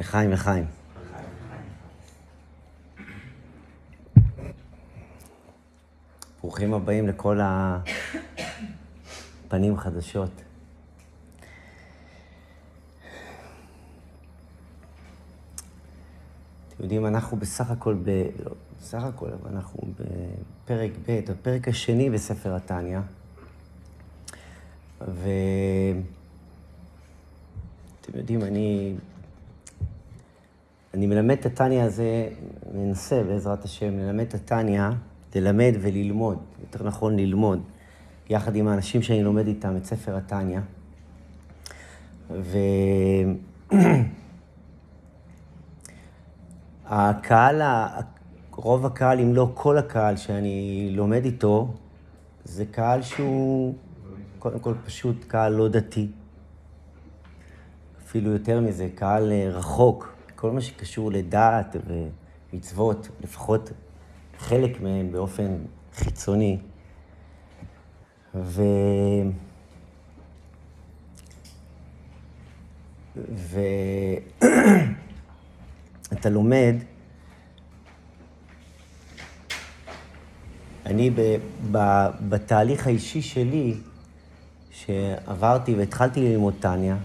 לחיים, לחיים. ברוכים הבאים לכל הפנים חדשות. אתם יודעים, אנחנו בסך הכל, ב... לא, בסך הכל, אבל אנחנו בפרק ב', הפרק השני בספר התניא. ואתם יודעים, אני, אני מלמד את התניא הזה, מנסה בעזרת השם ללמד את התניא, ללמד וללמוד, יותר נכון ללמוד, יחד עם האנשים שאני לומד איתם את ספר התניא. והקהל, רוב הקהל, אם לא כל הקהל שאני לומד איתו, זה קהל שהוא קודם כל פשוט קהל לא דתי. אפילו יותר מזה, קהל אה, רחוק, כל מה שקשור לדת ומצוות, לפחות חלק מהם באופן חיצוני. ו... ואתה לומד, אני ב... ב... בתהליך האישי שלי, שעברתי והתחלתי ללמוד טניה,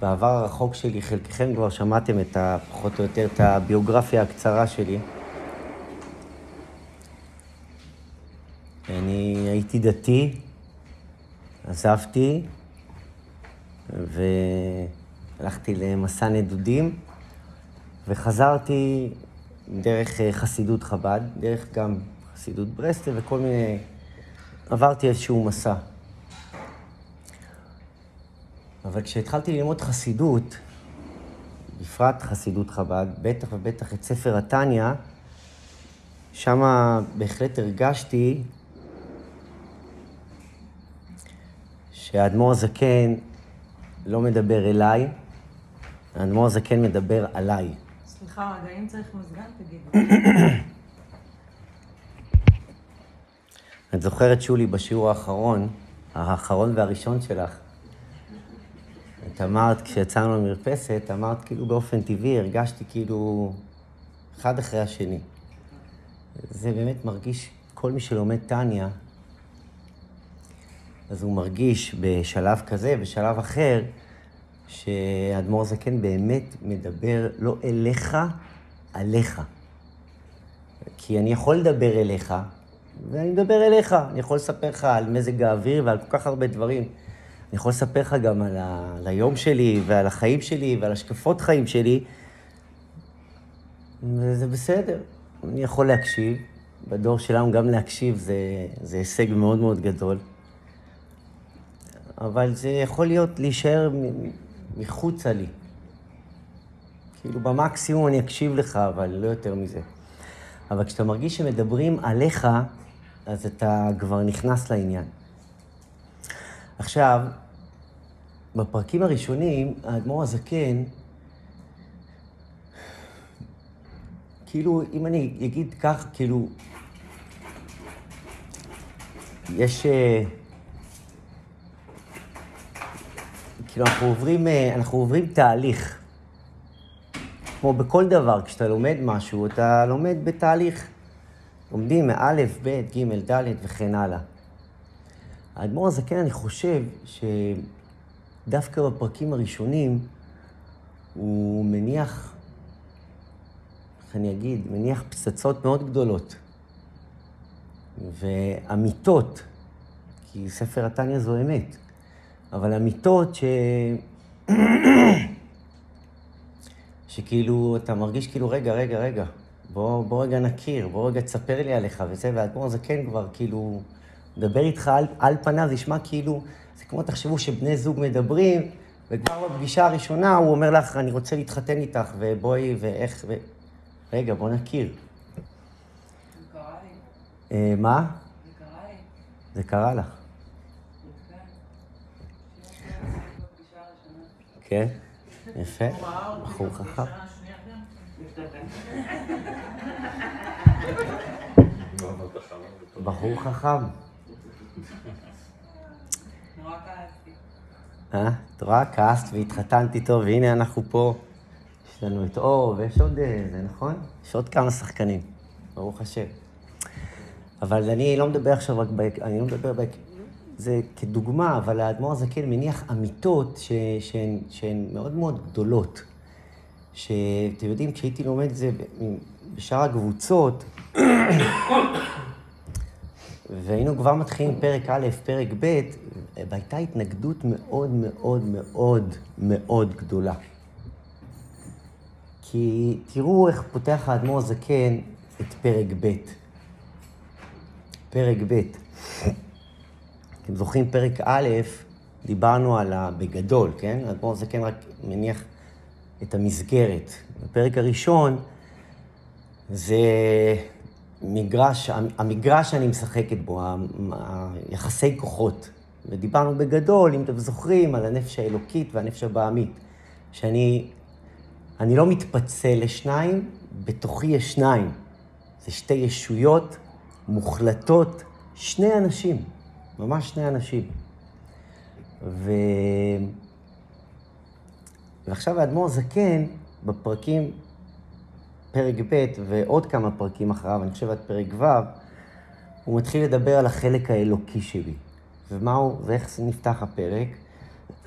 בעבר הרחוק שלי, חלקכם כבר שמעתם את ה, פחות או יותר את הביוגרפיה הקצרה שלי. אני הייתי דתי, עזבתי, והלכתי למסע נדודים, וחזרתי דרך אה, חסידות חב"ד, דרך גם חסידות ברסלב וכל מיני... עברתי איזשהו מסע. אבל כשהתחלתי ללמוד חסידות, בפרט חסידות חב"ד, בטח ובטח את ספר התניא, שם בהחלט הרגשתי שהאדמו"ר הזקן לא מדבר אליי, האדמו"ר הזקן מדבר עליי. סליחה, רגע, אם צריך מזגן, תגידו. את זוכרת, שולי, בשיעור האחרון, האחרון והראשון שלך, את אמרת, כשיצאנו למרפסת, אמרת כאילו באופן טבעי, הרגשתי כאילו אחד אחרי השני. זה באמת מרגיש, כל מי שלומד טניה, אז הוא מרגיש בשלב כזה, בשלב אחר, שאדמו"ר זקן באמת מדבר לא אליך, עליך. כי אני יכול לדבר אליך, ואני מדבר אליך. אני יכול לספר לך על מזג האוויר ועל כל כך הרבה דברים. אני יכול לספר לך גם על, ה... על היום שלי ועל החיים שלי ועל השקפות חיים שלי, וזה בסדר. אני יכול להקשיב. בדור שלנו גם להקשיב זה, זה הישג מאוד מאוד גדול. אבל זה יכול להיות להישאר מחוצה לי. כאילו, במקסימום אני אקשיב לך, אבל לא יותר מזה. אבל כשאתה מרגיש שמדברים עליך, אז אתה כבר נכנס לעניין. עכשיו, בפרקים הראשונים, האדמו"ר הזקן, כאילו, אם אני אגיד כך, כאילו, יש... אה, כאילו, אנחנו עוברים, אה, אנחנו עוברים תהליך. כמו בכל דבר, כשאתה לומד משהו, אתה לומד בתהליך. לומדים מאלף, ב', ג', ד' וכן הלאה. האדמו"ר הזקן, אני חושב שדווקא בפרקים הראשונים הוא מניח, איך אני אגיד, מניח פצצות מאוד גדולות ואמיתות, כי ספר התניא זו אמת, אבל אמיתות ש... שכאילו, אתה מרגיש כאילו, רגע, רגע, רגע, בוא, בוא רגע נכיר, בוא רגע תספר לי עליך וזה, והאדמו"ר כן כבר כאילו, מדבר איתך על, על פניו, זה נשמע כאילו, זה כמו תחשבו שבני זוג מדברים, וכבר בפגישה הראשונה הוא אומר לך, אני רוצה להתחתן איתך, ובואי, ואיך, ו... רגע, בוא נכיר. זה קרה לי. אה, מה? זה קרה לי. זה קרה לך. כן? יפה. בחור חכם. בחור חכם. אה? את רואה? כעסת והתחתנת איתו, והנה אנחנו פה. יש לנו את אור, ויש עוד איזה, נכון? יש עוד כמה שחקנים, ברוך השם. אבל אני לא מדבר עכשיו רק, בהק... אני לא מדבר בהק... זה כדוגמה, אבל האדמו"ר הזקן מניח אמיתות ש... שהן, שהן מאוד מאוד גדולות. שאתם יודעים, כשהייתי לומד את זה בשאר הקבוצות, והיינו כבר מתחילים פרק א', פרק ב', והייתה התנגדות מאוד מאוד מאוד מאוד גדולה. כי תראו איך פותח האדמו"ר הזקן את פרק ב'. פרק ב'. אתם זוכרים, פרק א', דיברנו על ה... בגדול, כן? האדמו"ר הזקן רק מניח את המסגרת. בפרק הראשון זה מגרש, המגרש שאני משחקת בו, היחסי כוחות. ודיברנו בגדול, אם אתם זוכרים, על הנפש האלוקית והנפש הבעמית. שאני אני לא מתפצל לשניים, בתוכי יש שניים. זה שתי ישויות מוחלטות, שני אנשים, ממש שני אנשים. ו... ועכשיו האדמו"ר זקן, בפרקים, פרק ב' ועוד כמה פרקים אחריו, אני חושב עד פרק ו', הוא מתחיל לדבר על החלק האלוקי שלי. ומהו, ואיך נפתח הפרק?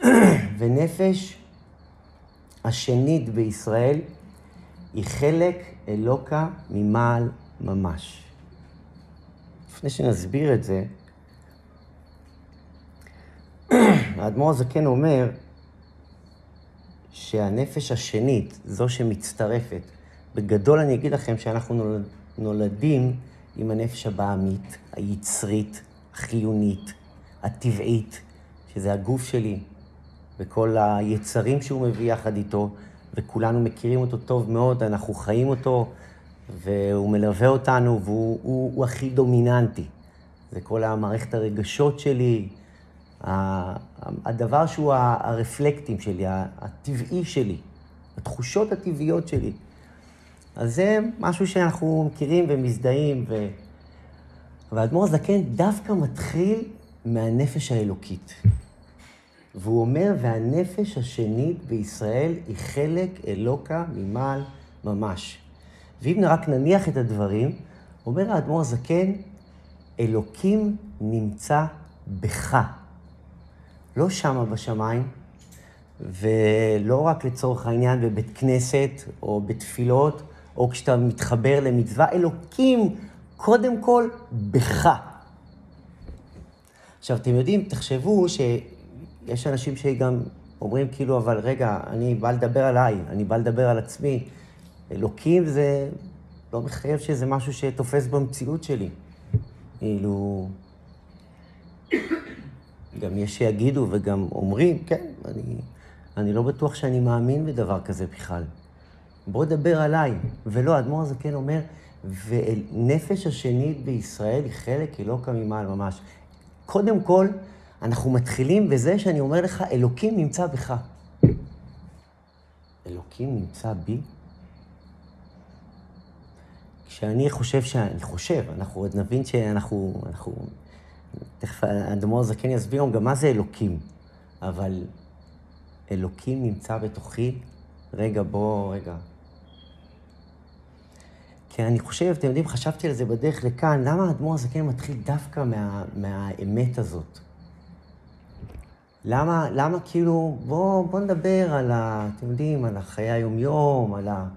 ונפש השנית בישראל היא חלק אלוקה ממעל ממש. לפני שנסביר את זה, האדמו"ר הזקן אומר שהנפש השנית, זו שמצטרפת, בגדול אני אגיד לכם שאנחנו נולדים עם הנפש הבעמית, היצרית, החיונית, הטבעית, שזה הגוף שלי, וכל היצרים שהוא מביא יחד איתו, וכולנו מכירים אותו טוב מאוד, אנחנו חיים אותו, והוא מלווה אותנו, והוא הוא, הוא הכי דומיננטי. זה כל המערכת הרגשות שלי, הדבר שהוא הרפלקטים שלי, הטבעי שלי, התחושות הטבעיות שלי. אז זה משהו שאנחנו מכירים ומזדהים, ו... והאדמו"ר הזקן דווקא מתחיל מהנפש האלוקית. והוא אומר, והנפש השנית בישראל היא חלק אלוקה ממעל ממש. ואם רק נניח את הדברים, אומר האדמו"ר הזקן, אלוקים נמצא בך. לא שמה בשמיים, ולא רק לצורך העניין בבית כנסת, או בתפילות, או כשאתה מתחבר למצווה, אלוקים קודם כל בך. עכשיו, אתם יודעים, תחשבו ש... יש אנשים שגם אומרים כאילו, אבל רגע, אני בא לדבר עליי, אני בא לדבר על עצמי. אלוקים זה לא מחייב שזה משהו שתופס במציאות שלי. כאילו, גם יש שיגידו וגם אומרים, כן, אני, אני לא בטוח שאני מאמין בדבר כזה בכלל. בוא נדבר עליי. ולא, האדמו"ר הזה כן אומר, ונפש השנית בישראל היא חלק אלוקה ממעל ממש. קודם כל, אנחנו מתחילים בזה שאני אומר לך, אלוקים נמצא בך. אלוקים נמצא בי? כשאני חושב שאני חושב, אנחנו עוד נבין שאנחנו, אנחנו, תכף האדמו"ר הזקן יסביר גם מה זה אלוקים, אבל אלוקים נמצא בתוכי, רגע, בוא, רגע. כי אני חושב, אתם יודעים, חשבתי על זה בדרך לכאן, למה האדמו"ר הזקן מתחיל דווקא מה, מהאמת הזאת? למה, למה כאילו, בואו בוא נדבר על ה... אתם יודעים, על החיי היומיום, על ה...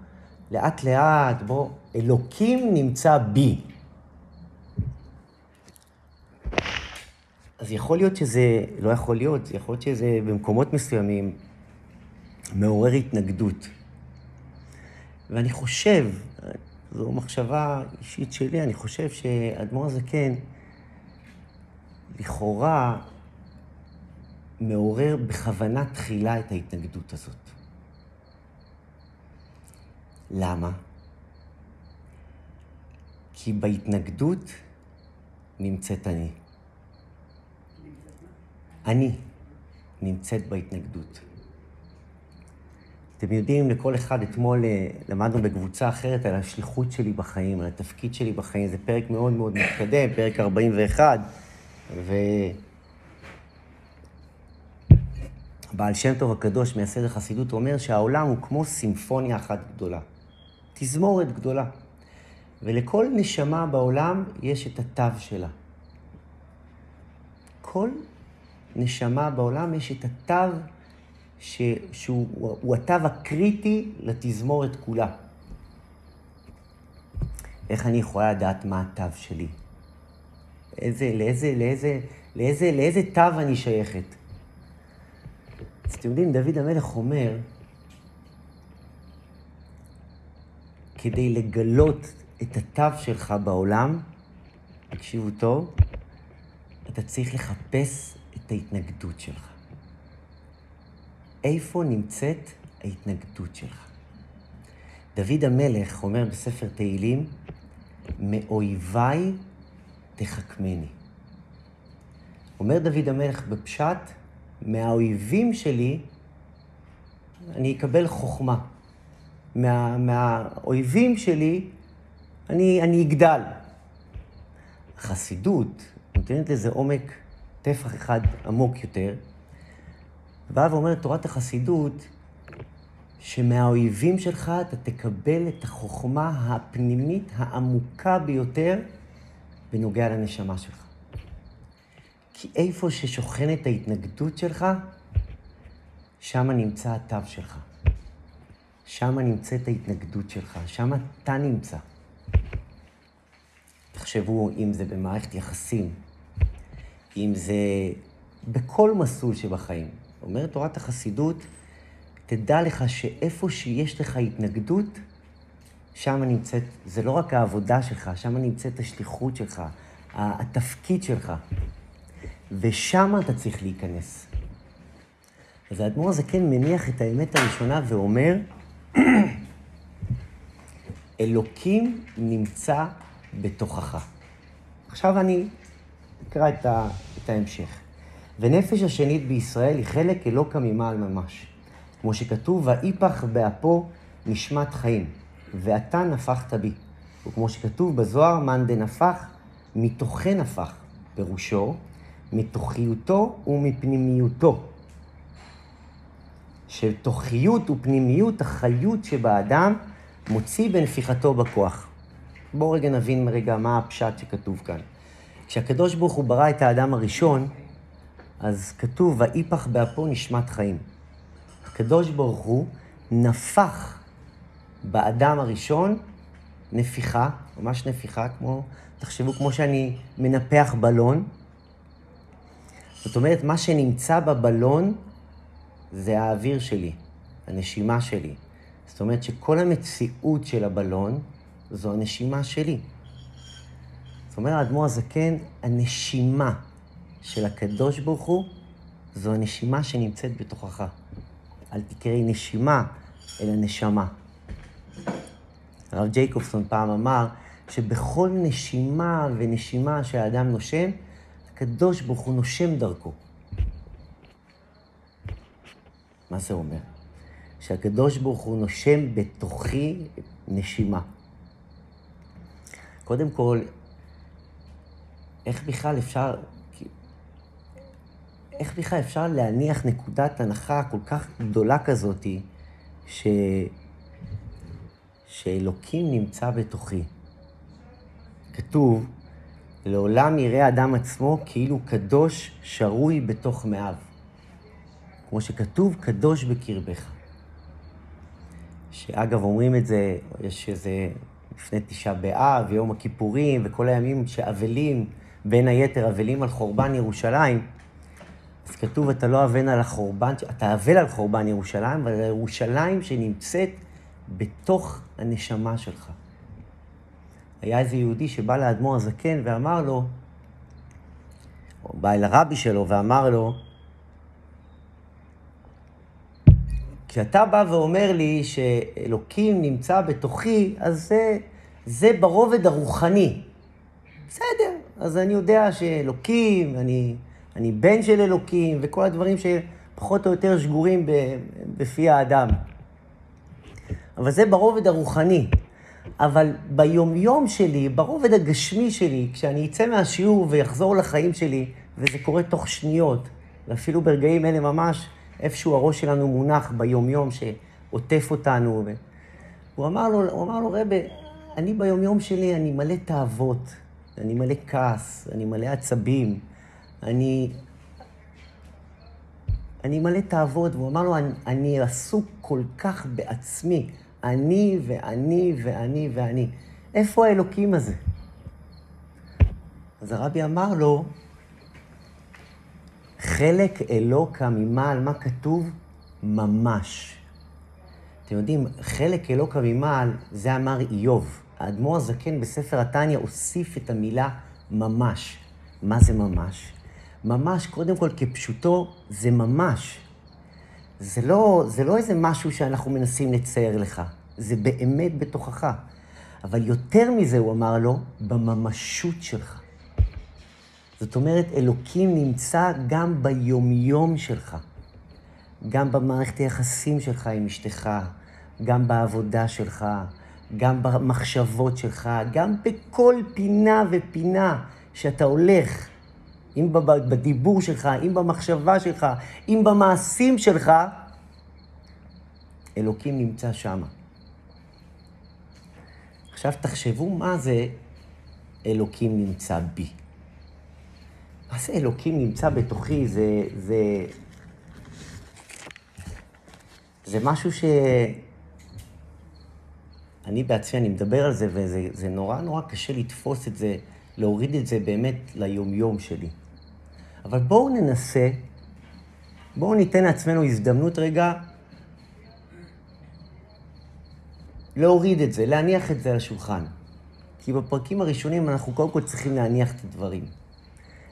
לאט לאט, בואו... אלוקים נמצא בי. אז יכול להיות שזה, לא יכול להיות, יכול להיות שזה במקומות מסוימים מעורר התנגדות. ואני חושב, זו מחשבה אישית שלי, אני חושב שאדמו"ר הזקן, לכאורה, מעורר בכוונה תחילה את ההתנגדות הזאת. למה? כי בהתנגדות נמצאת אני. אני נמצאת בהתנגדות. אתם יודעים, לכל אחד אתמול אה, למדנו בקבוצה אחרת על השליחות שלי בחיים, על התפקיד שלי בחיים. זה פרק מאוד מאוד מתקדם, פרק 41, ו... בעל שם טוב הקדוש, מייסד החסידות, אומר שהעולם הוא כמו סימפוניה אחת גדולה. תזמורת גדולה. ולכל נשמה בעולם יש את התו שלה. כל נשמה בעולם יש את התו ש... שהוא הוא התו הקריטי לתזמורת כולה. איך אני יכולה לדעת מה התו שלי? איזה, לאיזה, לאיזה, לאיזה, לאיזה תו אני שייכת? אז אתם יודעים, דוד המלך אומר, כדי לגלות את התו שלך בעולם, תקשיבו טוב, אתה צריך לחפש את ההתנגדות שלך. איפה נמצאת ההתנגדות שלך? דוד המלך אומר בספר תהילים, מאויביי תחכמני. אומר דוד המלך בפשט, מהאויבים שלי אני אקבל חוכמה. מה, מהאויבים שלי אני, אני אגדל. החסידות נותנת לזה עומק, טפח אחד עמוק יותר, באה ואומרת תורת החסידות, שמהאויבים שלך אתה תקבל את החוכמה הפנימית העמוקה ביותר בנוגע לנשמה שלך. כי איפה ששוכנת ההתנגדות שלך, שם נמצא התו שלך. שם נמצאת ההתנגדות שלך, שם אתה נמצא. תחשבו אם זה במערכת יחסים, אם זה בכל מסלול שבחיים. אומרת תורת החסידות, תדע לך שאיפה שיש לך התנגדות, שם נמצאת, זה לא רק העבודה שלך, שם נמצאת השליחות שלך, התפקיד שלך. ושם אתה צריך להיכנס. אז האדמו"ר הזה כן מניח את האמת הראשונה ואומר, אלוקים נמצא בתוכך. עכשיו אני אקרא את, ה, את ההמשך. ונפש השנית בישראל היא חלק אלוקא ממעל ממש. כמו שכתוב, ואיפך באפו נשמת חיים, ואתה נפחת בי. וכמו שכתוב בזוהר, מאן דנפח, מתוכן נפח. פירושו, מתוכיותו ומפנימיותו. שתוכיות ופנימיות, החיות שבאדם, מוציא בנפיחתו בכוח. בואו רגע נבין רגע מה הפשט שכתוב כאן. כשהקדוש ברוך הוא ברא את האדם הראשון, אז כתוב, ואיפך באפו נשמת חיים. הקדוש ברוך הוא נפח באדם הראשון נפיחה, ממש נפיחה, כמו, תחשבו כמו שאני מנפח בלון. זאת אומרת, מה שנמצא בבלון זה האוויר שלי, הנשימה שלי. זאת אומרת שכל המציאות של הבלון זו הנשימה שלי. זאת אומרת, האדמו"ר הזקן, הנשימה של הקדוש ברוך הוא זו הנשימה שנמצאת בתוכך. אל תקראי נשימה, אלא נשמה. הרב ג'ייקובסון פעם אמר שבכל נשימה ונשימה שהאדם נושם, הקדוש ברוך הוא נושם דרכו. מה זה אומר? שהקדוש ברוך הוא נושם בתוכי נשימה. קודם כל, איך בכלל אפשר, איך בכלל אפשר להניח נקודת הנחה כל כך גדולה כזאתי, ש... שאלוקים נמצא בתוכי. כתוב, לעולם יראה אדם עצמו כאילו קדוש שרוי בתוך מאיו. כמו שכתוב, קדוש בקרבך. שאגב, אומרים את זה, יש איזה, לפני תשעה באב, ויום הכיפורים, וכל הימים שאבלים, בין היתר אבלים על חורבן ירושלים. אז כתוב, אתה לא אבן על החורבן, אתה אבל על חורבן ירושלים, אבל ירושלים שנמצאת בתוך הנשמה שלך. היה איזה יהודי שבא לאדמו"ר הזקן ואמר לו, או בא אל הרבי שלו ואמר לו, כשאתה בא ואומר לי שאלוקים נמצא בתוכי, אז זה, זה ברובד הרוחני. בסדר, אז אני יודע שאלוקים, אני, אני בן של אלוקים, וכל הדברים שפחות או יותר שגורים בפי האדם. אבל זה ברובד הרוחני. אבל ביומיום שלי, ברובד הגשמי שלי, כשאני אצא מהשיעור ויחזור לחיים שלי, וזה קורה תוך שניות, ואפילו ברגעים אלה ממש, איפשהו הראש שלנו מונח ביומיום שעוטף אותנו. הוא אמר לו, הוא אמר לו, רבי, אני ביומיום שלי, אני מלא תאוות, אני מלא כעס, אני מלא עצבים, אני... אני מלא תאוות, והוא אמר לו, אני, אני עסוק כל כך בעצמי, אני ואני ואני ואני. איפה האלוקים הזה? אז הרבי אמר לו, חלק אלוקה ממעל, מה כתוב? ממש. אתם יודעים, חלק אלוקה ממעל, זה אמר איוב. האדמו"ר הזקן בספר התניא הוסיף את המילה ממש. מה זה ממש? ממש, קודם כל, כפשוטו, זה ממש. זה לא, זה לא איזה משהו שאנחנו מנסים לצייר לך, זה באמת בתוכך. אבל יותר מזה, הוא אמר לו, בממשות שלך. זאת אומרת, אלוקים נמצא גם ביומיום שלך, גם במערכת היחסים שלך עם אשתך, גם בעבודה שלך, גם במחשבות שלך, גם בכל פינה ופינה שאתה הולך, אם בדיבור שלך, אם במחשבה שלך, אם במעשים שלך, אלוקים נמצא שם. עכשיו תחשבו מה זה אלוקים נמצא בי. מה זה אלוקים נמצא בתוכי? זה, זה, זה משהו ש... אני בעצמי, אני מדבר על זה, וזה נורא נורא קשה לתפוס את זה, להוריד את זה באמת ליומיום שלי. אבל בואו ננסה, בואו ניתן לעצמנו הזדמנות רגע להוריד את זה, להניח את זה על השולחן. כי בפרקים הראשונים אנחנו קודם כל צריכים להניח את הדברים.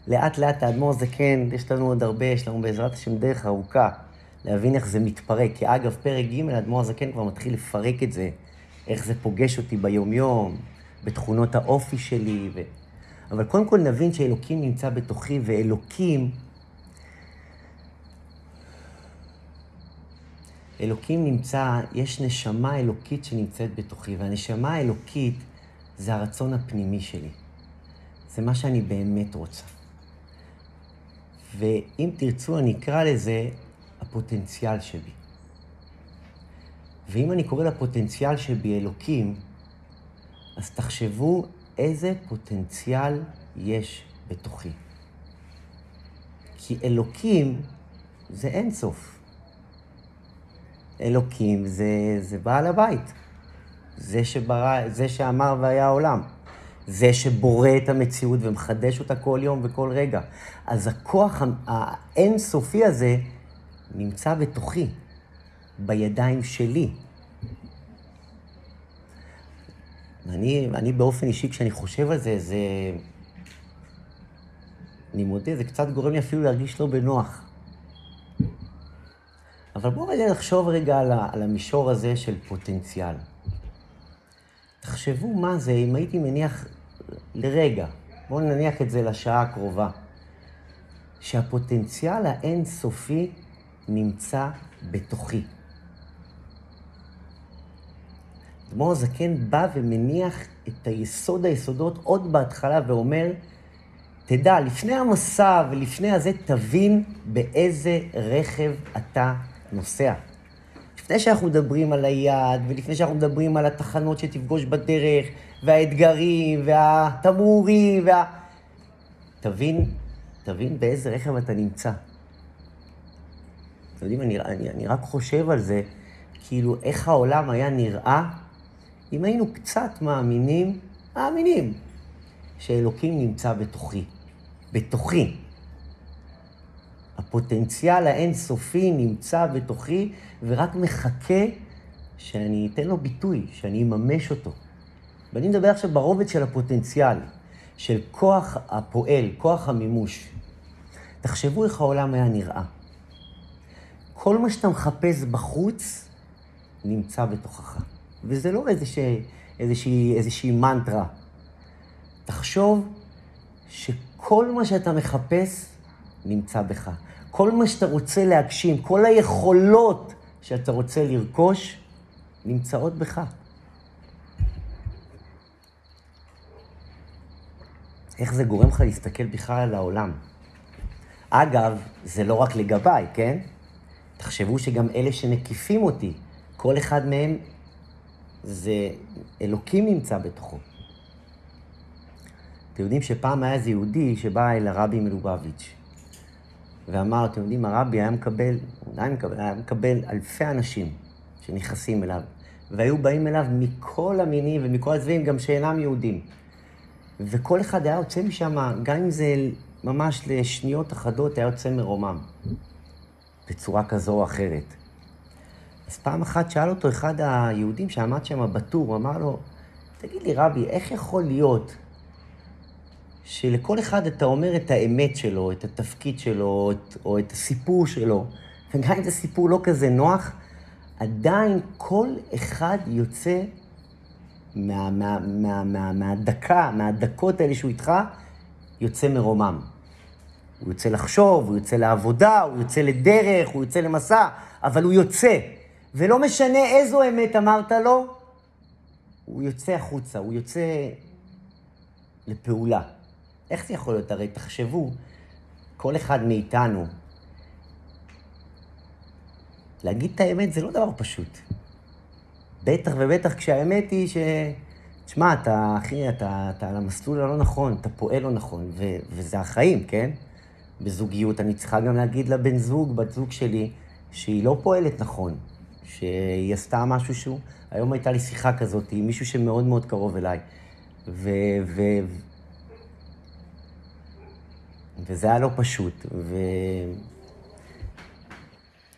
לאט לאט האדמו"ר זה כן, יש לנו עוד הרבה, יש לנו בעזרת השם דרך ארוכה להבין איך זה מתפרק. כי אגב, פרק ג', האדמו"ר הזקן כבר מתחיל לפרק את זה, איך זה פוגש אותי ביומיום, בתכונות האופי שלי. ו... אבל קודם כל נבין שאלוקים נמצא בתוכי, ואלוקים, אלוקים נמצא, יש נשמה אלוקית שנמצאת בתוכי, והנשמה האלוקית זה הרצון הפנימי שלי. זה מה שאני באמת רוצה. ואם תרצו, אני אקרא לזה הפוטנציאל שבי. ואם אני קורא לפוטנציאל שבי אלוקים, אז תחשבו איזה פוטנציאל יש בתוכי. כי אלוקים זה אין סוף. אלוקים זה, זה בעל הבית. זה, שברא, זה שאמר והיה העולם. זה שבורא את המציאות ומחדש אותה כל יום וכל רגע. אז הכוח האינסופי הזה נמצא בתוכי, בידיים שלי. אני, אני באופן אישי, כשאני חושב על זה, זה... אני מודה, זה קצת גורם לי אפילו להרגיש לא בנוח. אבל בואו רגע נחשוב רגע על, ה, על המישור הזה של פוטנציאל. תחשבו מה זה אם הייתי מניח לרגע, בואו נניח את זה לשעה הקרובה, שהפוטנציאל האינסופי נמצא בתוכי. אדמו"ר הזקן בא ומניח את היסוד היסודות עוד בהתחלה ואומר, תדע, לפני המסע ולפני הזה, תבין באיזה רכב אתה נוסע. לפני שאנחנו מדברים על היעד, ולפני שאנחנו מדברים על התחנות שתפגוש בדרך, והאתגרים, והתמרורים, וה... תבין, תבין באיזה רכב אתה נמצא. אתם יודעים, אני, אני, אני רק חושב על זה, כאילו, איך העולם היה נראה אם היינו קצת מאמינים, מאמינים, שאלוקים נמצא בתוכי. בתוכי. הפוטנציאל האינסופי נמצא בתוכי ורק מחכה שאני אתן לו ביטוי, שאני אממש אותו. ואני מדבר עכשיו ברובד של הפוטנציאל, של כוח הפועל, כוח המימוש. תחשבו איך העולם היה נראה. כל מה שאתה מחפש בחוץ נמצא בתוכך. וזה לא איזושהי, איזושהי, איזושהי מנטרה. תחשוב שכל מה שאתה מחפש נמצא בך. כל מה שאתה רוצה להגשים, כל היכולות שאתה רוצה לרכוש, נמצאות בך. איך זה גורם לך להסתכל בכלל על העולם. אגב, זה לא רק לגביי, כן? תחשבו שגם אלה שמקיפים אותי, כל אחד מהם זה אלוקים נמצא בתוכו. אתם יודעים שפעם היה איזה יהודי שבא אל הרבי מלובביץ' ואמר, אתם יודעים, הרבי היה מקבל, עדיין מקבל, היה מקבל אלפי אנשים שנכנסים אליו, והיו באים אליו מכל המינים ומכל הצבעים, גם שאינם יהודים. וכל אחד היה יוצא משם, גם אם זה ממש לשניות אחדות, היה יוצא מרומם, בצורה כזו או אחרת. אז פעם אחת שאל אותו אחד היהודים שעמד שם בטור, הוא אמר לו, תגיד לי, רבי, איך יכול להיות שלכל אחד אתה אומר את האמת שלו, את התפקיד שלו, את, או את הסיפור שלו, וגם אם זה סיפור לא כזה נוח, עדיין כל אחד יוצא מה, מה, מה, מה, מהדקה, מהדקות האלה שהוא איתך, יוצא מרומם. הוא יוצא לחשוב, הוא יוצא לעבודה, הוא יוצא לדרך, הוא יוצא למסע, אבל הוא יוצא. ולא משנה איזו אמת אמרת לו, הוא יוצא החוצה, הוא יוצא לפעולה. איך זה יכול להיות? הרי תחשבו, כל אחד מאיתנו, להגיד את האמת זה לא דבר פשוט. בטח ובטח כשהאמת היא ש... תשמע, אתה, אחי, אתה, אתה על המסלול הלא נכון, אתה פועל לא נכון, ו, וזה החיים, כן? בזוגיות אני צריכה גם להגיד לבן זוג, בת זוג שלי, שהיא לא פועלת נכון, שהיא עשתה משהו שהוא... היום הייתה לי שיחה כזאת עם מישהו שמאוד מאוד קרוב אליי, ו... ו... וזה היה לא פשוט. ו...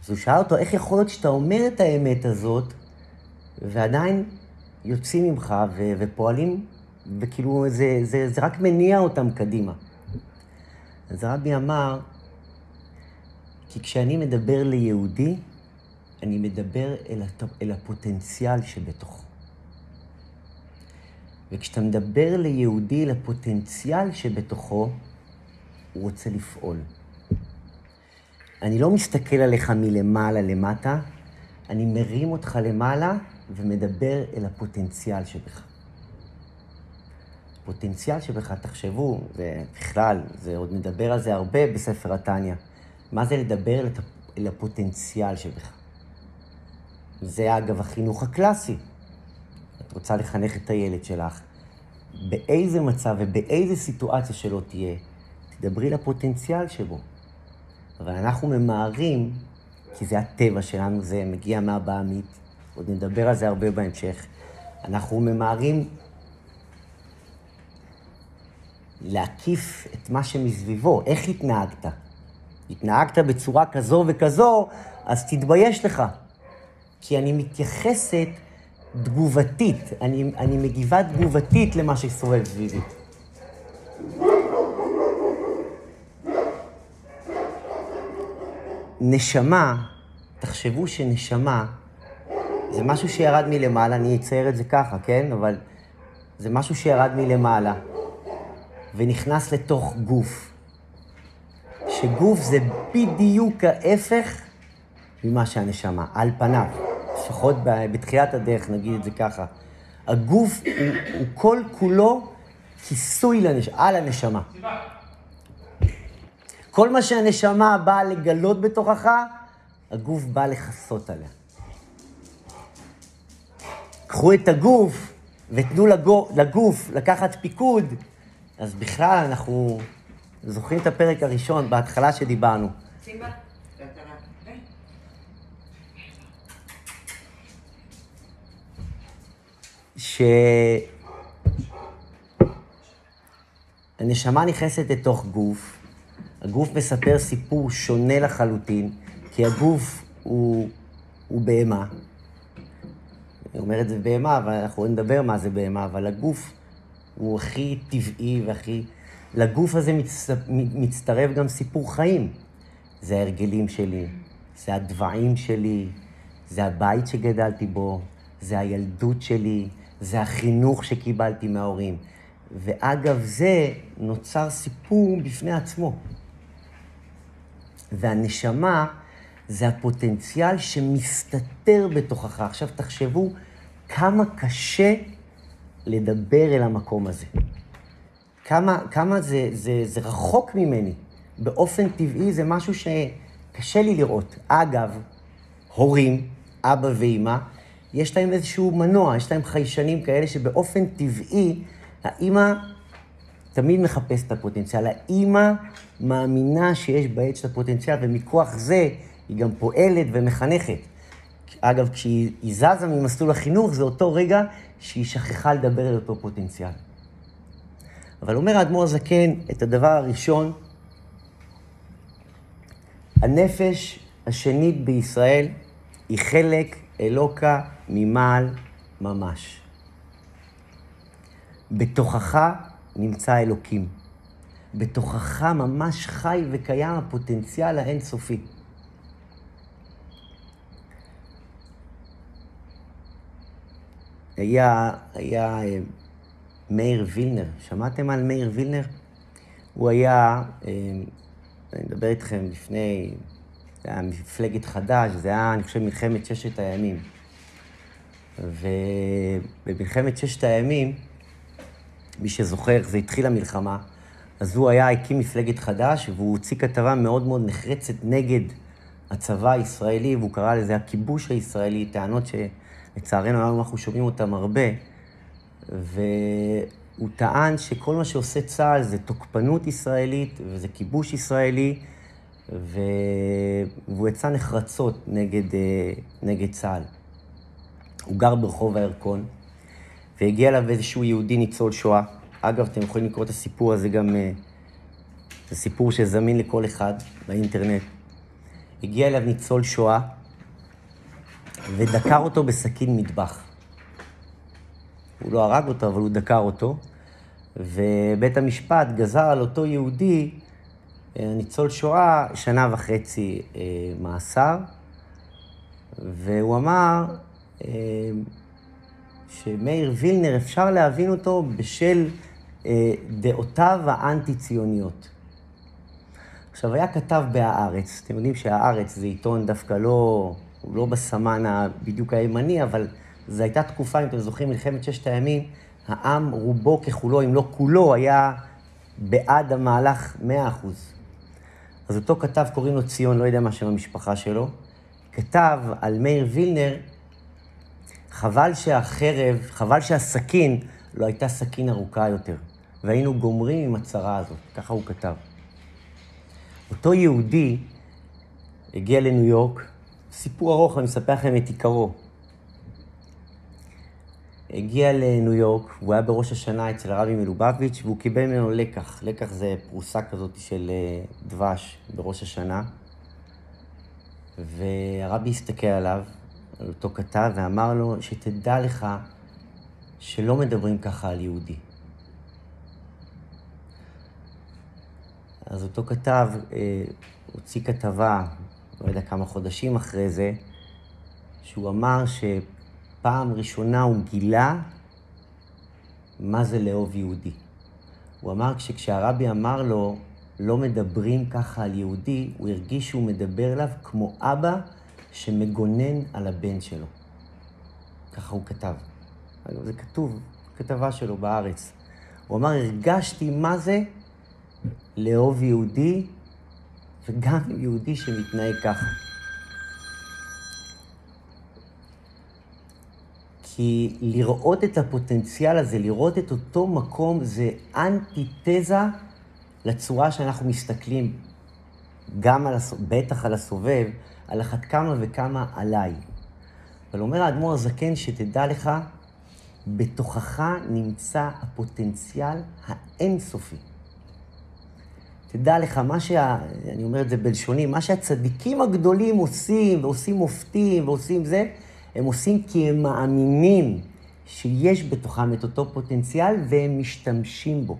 אז הוא שאל אותו, איך יכול להיות שאתה אומר את האמת הזאת, ועדיין יוצאים ממך ו... ופועלים, וכאילו זה, זה, זה רק מניע אותם קדימה. אז הרבי אמר, כי כשאני מדבר ליהודי, אני מדבר אל, הת... אל הפוטנציאל שבתוכו. וכשאתה מדבר ליהודי, לפוטנציאל שבתוכו, הוא רוצה לפעול. אני לא מסתכל עליך מלמעלה למטה, אני מרים אותך למעלה ומדבר אל הפוטנציאל שבך. פוטנציאל שבך, תחשבו, ובכלל, זה עוד נדבר על זה הרבה בספר התניא. מה זה לדבר אל, אל הפוטנציאל שבך? זה אגב החינוך הקלאסי. את רוצה לחנך את הילד שלך, באיזה מצב ובאיזה סיטואציה שלא תהיה, תדברי לפוטנציאל שבו. אבל אנחנו ממהרים, כי זה הטבע שלנו, זה מגיע מהבעמית, עוד נדבר על זה הרבה בהמשך. אנחנו ממהרים להקיף את מה שמסביבו, איך התנהגת. התנהגת בצורה כזו וכזו, אז תתבייש לך. כי אני מתייחסת תגובתית, אני, אני מגיבה תגובתית למה שסובב סביבי. נשמה, תחשבו שנשמה זה משהו שירד מלמעלה, אני אצייר את זה ככה, כן? אבל זה משהו שירד מלמעלה ונכנס לתוך גוף. שגוף זה בדיוק ההפך ממה שהנשמה, על פניו. לפחות בתחילת הדרך, נגיד את זה ככה. הגוף הוא, הוא כל כולו כיסוי לנש... על הנשמה. כל מה שהנשמה באה לגלות בתוכך, הגוף בא לכסות עליה. קחו את הגוף ותנו לגוף לקחת פיקוד, אז בכלל אנחנו זוכרים את הפרק הראשון, בהתחלה שדיברנו. שהנשמה נכנסת לתוך גוף, הגוף מספר סיפור שונה לחלוטין, כי הגוף הוא, הוא בהמה. אני אומר את זה בהמה, אבל אנחנו נדבר מה זה בהמה, אבל הגוף הוא הכי טבעי והכי... לגוף הזה מצ... מצטרף גם סיפור חיים. זה ההרגלים שלי, זה הדבעים שלי, זה הבית שגדלתי בו, זה הילדות שלי, זה החינוך שקיבלתי מההורים. ואגב זה נוצר סיפור בפני עצמו. והנשמה זה הפוטנציאל שמסתתר בתוכך. עכשיו תחשבו כמה קשה לדבר אל המקום הזה. כמה, כמה זה, זה, זה רחוק ממני. באופן טבעי זה משהו שקשה לי לראות. אגב, הורים, אבא ואימא, יש להם איזשהו מנוע, יש להם חיישנים כאלה שבאופן טבעי, האימא תמיד מחפשת את הפוטנציאל. האימא מאמינה שיש בעץ של הפוטנציאל, ומכוח זה היא גם פועלת ומחנכת. אגב, כשהיא זזה ממסלול החינוך, זה אותו רגע שהיא שכחה לדבר על אותו פוטנציאל. אבל אומר האדמו"ר הזקן את הדבר הראשון, הנפש השנית בישראל היא חלק אלוקה ממעל ממש. בתוכך נמצא אלוקים. בתוכך ממש חי וקיים הפוטנציאל האינסופי. היה, היה אה, מאיר וילנר, שמעתם על מאיר וילנר? הוא היה, אה, אני מדבר איתכם לפני, זה היה מפלגת חד"ש, זה היה, אני חושב, מלחמת ששת הימים. ובמלחמת ששת הימים, מי שזוכר, זה התחיל המלחמה, אז הוא היה, הקים מפלגת חד"ש, והוא הוציא כתבה מאוד מאוד נחרצת נגד הצבא הישראלי, והוא קרא לזה הכיבוש הישראלי, טענות שלצערנו היום אנחנו שומעים אותן הרבה, והוא טען שכל מה שעושה צה"ל זה תוקפנות ישראלית, וזה כיבוש ישראלי. והוא יצא נחרצות נגד, אה, נגד צה"ל. הוא גר ברחוב הירקון, והגיע אליו איזשהו יהודי ניצול שואה. אגב, אתם יכולים לקרוא את הסיפור הזה גם, אה, זה סיפור שזמין לכל אחד באינטרנט. הגיע אליו ניצול שואה ודקר אותו בסכין מטבח. הוא לא הרג אותו, אבל הוא דקר אותו, ובית המשפט גזר על אותו יהודי, אה, ניצול שואה, שנה וחצי אה, מאסר, והוא אמר, שמאיר וילנר, אפשר להבין אותו בשל אה, דעותיו האנטי-ציוניות. עכשיו, היה כתב ב"הארץ", אתם יודעים שה"הארץ" זה עיתון דווקא לא, הוא לא בסמן בדיוק הימני, אבל זו הייתה תקופה, אם אתם זוכרים, מלחמת ששת הימים, העם רובו ככולו, אם לא כולו, היה בעד המהלך מאה אחוז. אז אותו כתב, קוראים לו ציון, לא יודע מה שם המשפחה שלו, כתב על מאיר וילנר חבל שהחרב, חבל שהסכין לא הייתה סכין ארוכה יותר, והיינו גומרים עם הצרה הזאת, ככה הוא כתב. אותו יהודי הגיע לניו יורק, סיפור ארוך, אני אספר לכם את עיקרו. הגיע לניו יורק, הוא היה בראש השנה אצל הרבי מלובביץ', והוא קיבל ממנו לקח. לקח זה פרוסה כזאת של אה, דבש בראש השנה. והרבי הסתכל עליו, על אותו כתב, ואמר לו, שתדע לך שלא מדברים ככה על יהודי. אז אותו כתב אה, הוציא כתבה, לא יודע כמה חודשים אחרי זה, שהוא אמר שפעם ראשונה הוא גילה מה זה לאהוב יהודי. הוא אמר שכשהרבי אמר לו, לא מדברים ככה על יהודי, הוא הרגיש שהוא מדבר אליו כמו אבא שמגונן על הבן שלו. ככה הוא כתב. זה כתוב, כתבה שלו בארץ. הוא אמר, הרגשתי מה זה לאהוב יהודי, וגם יהודי שמתנהג ככה. כי לראות את הפוטנציאל הזה, לראות את אותו מקום, זה אנטיתזה לצורה שאנחנו מסתכלים, גם על, בטח על הסובב, על אחת כמה וכמה עליי. אבל אומר האדמו"ר הזקן, שתדע לך, בתוכך נמצא הפוטנציאל האינסופי. תדע לך, מה שה... אני אומר את זה בלשוני, מה שהצדיקים הגדולים עושים, ועושים מופתים, ועושים זה, הם עושים כי הם מאמינים שיש בתוכם את אותו פוטנציאל, והם משתמשים בו.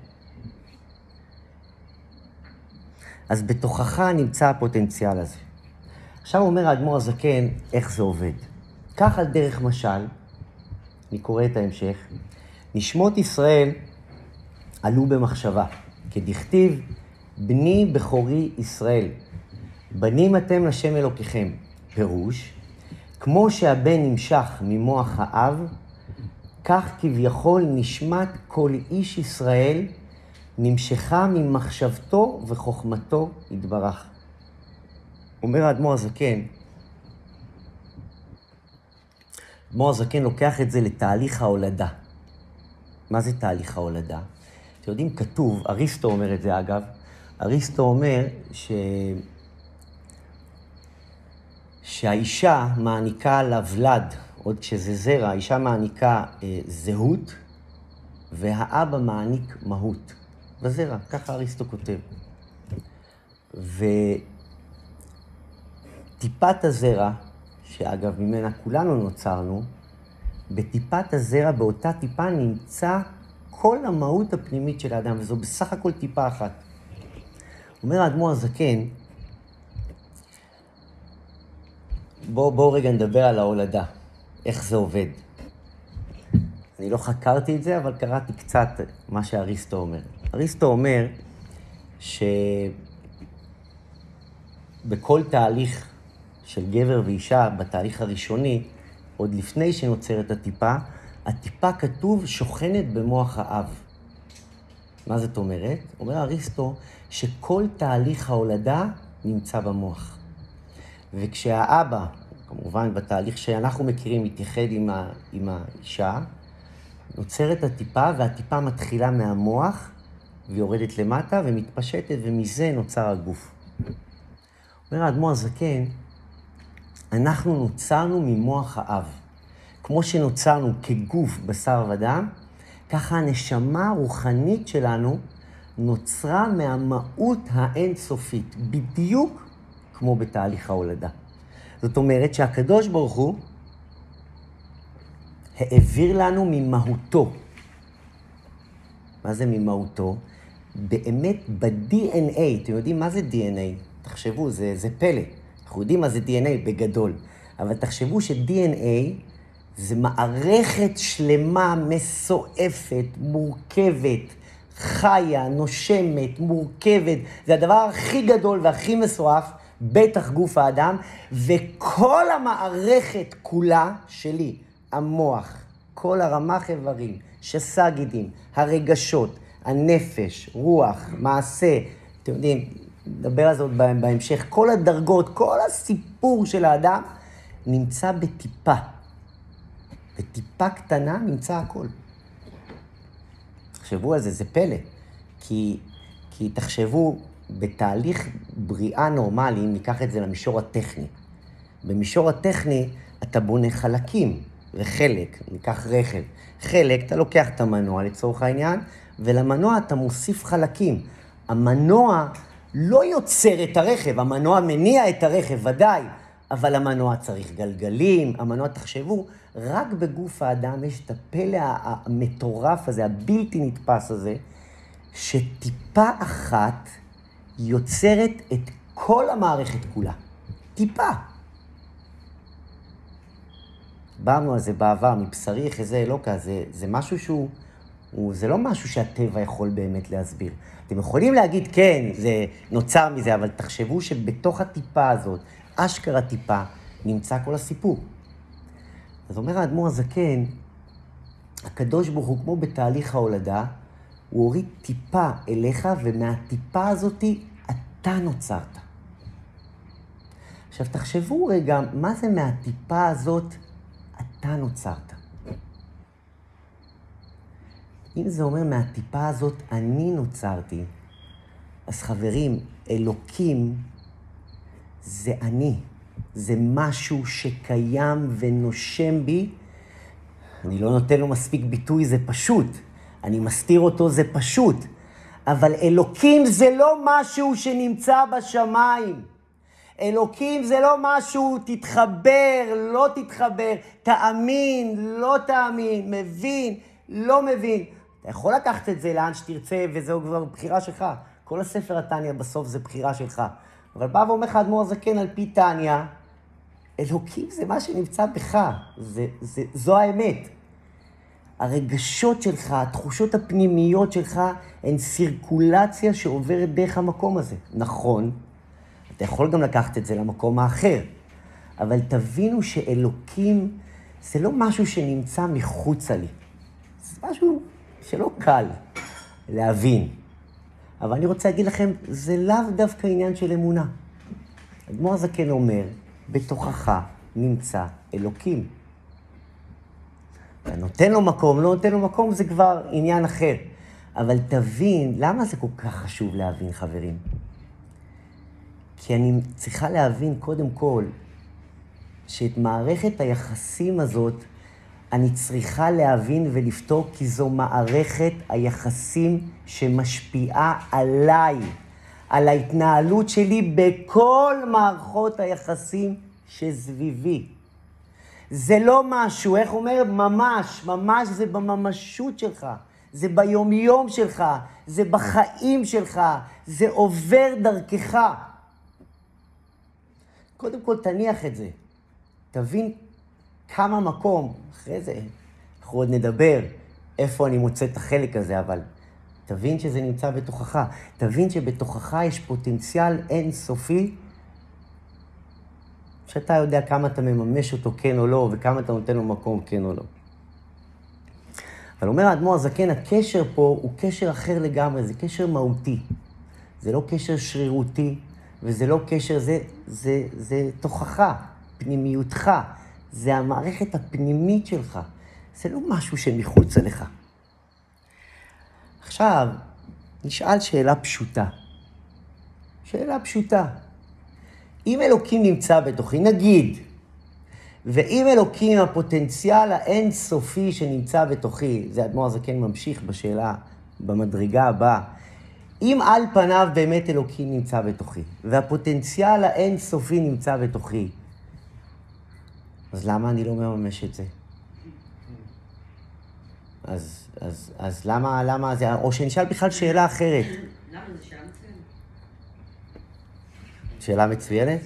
אז בתוכך נמצא הפוטנציאל הזה. עכשיו אומר האדמו"ר הזקן איך זה עובד. כך על דרך משל, אני קורא את ההמשך, נשמות ישראל עלו במחשבה, כדכתיב, בני בכורי ישראל, בנים אתם לשם אלוקיכם. פירוש, כמו שהבן נמשך ממוח האב, כך כביכול נשמת כל איש ישראל נמשכה ממחשבתו וחוכמתו יתברך. אומר האדמו"ר הזקן, אדמו"ר הזקן לוקח את זה לתהליך ההולדה. מה זה תהליך ההולדה? אתם יודעים, כתוב, אריסטו אומר את זה אגב, אריסטו אומר ש... שהאישה מעניקה לוולד, עוד כשזה זרע, האישה מעניקה אה, זהות, והאבא מעניק מהות. בזרע, ככה אריסטו כותב. וטיפת הזרע, שאגב, ממנה כולנו נוצרנו, בטיפת הזרע, באותה טיפה, נמצא כל המהות הפנימית של האדם, וזו בסך הכל טיפה אחת. אומר האדמו"ר הזקן, בואו בוא רגע נדבר על ההולדה, איך זה עובד. אני לא חקרתי את זה, אבל קראתי קצת מה שאריסטו אומר. אריסטו אומר שבכל תהליך של גבר ואישה, בתהליך הראשוני, עוד לפני שנוצרת הטיפה, הטיפה כתוב שוכנת במוח האב. מה זאת אומרת? אומר אריסטו שכל תהליך ההולדה נמצא במוח. וכשהאבא, כמובן בתהליך שאנחנו מכירים, מתייחד עם, ה, עם האישה, נוצרת הטיפה והטיפה מתחילה מהמוח ויורדת למטה ומתפשטת ומזה נוצר הגוף. אומר האדמו"ר הזקן, אנחנו נוצרנו ממוח האב. כמו שנוצרנו כגוף, בשר ודם, ככה הנשמה הרוחנית שלנו נוצרה מהמהות האינסופית, בדיוק כמו בתהליך ההולדה. זאת אומרת שהקדוש ברוך הוא העביר לנו ממהותו. מה זה ממהותו? באמת ב-DNA, אתם יודעים מה זה DNA? תחשבו, זה, זה פלא. אנחנו יודעים מה זה DNA בגדול, אבל תחשבו ש-DNA זה מערכת שלמה, מסועפת, מורכבת, חיה, נושמת, מורכבת. זה הדבר הכי גדול והכי מסועף, בטח גוף האדם, וכל המערכת כולה שלי, המוח, כל הרמ"ח איברים, שס"ה גידים, הרגשות, הנפש, רוח, מעשה, אתם יודעים, נדבר על זה עוד בהמשך, כל הדרגות, כל הסיפור של האדם נמצא בטיפה. בטיפה קטנה נמצא הכל. תחשבו על זה, זה פלא. כי, כי תחשבו, בתהליך בריאה נורמלי, אם ניקח את זה למישור הטכני. במישור הטכני אתה בונה חלקים, וחלק, ניקח רכב. חלק, אתה לוקח את המנוע לצורך העניין, ולמנוע אתה מוסיף חלקים. המנוע לא יוצר את הרכב, המנוע מניע את הרכב, ודאי, אבל המנוע צריך גלגלים, המנוע, תחשבו, רק בגוף האדם יש את הפלא המטורף הזה, הבלתי נתפס הזה, שטיפה אחת יוצרת את כל המערכת כולה. טיפה. דיברנו על זה בעבר, מבשרי יחזה אלוקה, זה, זה משהו שהוא, הוא, זה לא משהו שהטבע יכול באמת להסביר. אתם יכולים להגיד, כן, זה נוצר מזה, אבל תחשבו שבתוך הטיפה הזאת, אשכרה טיפה, נמצא כל הסיפור. אז אומר האדמו"ר הזקן, הקדוש ברוך הוא, כמו בתהליך ההולדה, הוא הוריד טיפה אליך, ומהטיפה הזאתי אתה נוצרת. עכשיו, תחשבו רגע, מה זה מהטיפה הזאת אתה נוצרת? אם זה אומר מהטיפה הזאת אני נוצרתי, אז חברים, אלוקים זה אני. זה משהו שקיים ונושם בי. אני לא נותן לו מספיק ביטוי, זה פשוט. אני מסתיר אותו, זה פשוט. אבל אלוקים זה לא משהו שנמצא בשמיים. אלוקים זה לא משהו, תתחבר, לא תתחבר, תאמין, לא תאמין, מבין, לא מבין. אתה יכול לקחת את זה לאן שתרצה, וזהו כבר בחירה שלך. כל הספר התניא בסוף זה בחירה שלך. אבל בא ואומר לך אדמו"ר הזקן על פי תניא, אלוקים זה מה שנמצא בך, זה, זה, זו האמת. הרגשות שלך, התחושות הפנימיות שלך, הן סירקולציה שעוברת דרך המקום הזה. נכון, אתה יכול גם לקחת את זה למקום האחר, אבל תבינו שאלוקים זה לא משהו שנמצא מחוצה לי. זה משהו שלא קל להבין. אבל אני רוצה להגיד לכם, זה לאו דווקא עניין של אמונה. אדמו"ר הזקן אומר, בתוכך נמצא אלוקים. אתה נותן לו מקום, לא נותן לו מקום, זה כבר עניין אחר. אבל תבין, למה זה כל כך חשוב להבין, חברים? כי אני צריכה להבין, קודם כל, שאת מערכת היחסים הזאת אני צריכה להבין ולפתור, כי זו מערכת היחסים שמשפיעה עליי, על ההתנהלות שלי בכל מערכות היחסים שסביבי. זה לא משהו, איך אומר? ממש, ממש זה בממשות שלך, זה ביומיום שלך, זה בחיים שלך, זה עובר דרכך. קודם כל תניח את זה. תבין כמה מקום, אחרי זה אנחנו עוד נדבר איפה אני מוצא את החלק הזה, אבל תבין שזה נמצא בתוכך. תבין שבתוכך יש פוטנציאל אינסופי, שאתה יודע כמה אתה מממש אותו כן או לא, וכמה אתה נותן לו מקום כן או לא. אבל אומר האדמו"ר הזקן, הקשר פה הוא קשר אחר לגמרי, זה קשר מהותי. זה לא קשר שרירותי, וזה לא קשר, זה, זה, זה תוכך, פנימיותך. זה המערכת הפנימית שלך. זה לא משהו שמחוץ אליך. עכשיו, נשאל שאלה פשוטה. שאלה פשוטה. אם אלוקים נמצא בתוכי, נגיד, ואם אלוקים הפוטנציאל האינסופי שנמצא בתוכי, זה אדמו"ר הזקן ממשיך בשאלה, במדרגה הבאה, אם על פניו באמת אלוקים נמצא בתוכי, והפוטנציאל האינסופי נמצא בתוכי, אז למה אני לא מממש את זה? אז, אז, אז למה, למה זה, או שנשאל בכלל שאלה אחרת. למה זה שאלה מצוינת? שאלה מצוינת?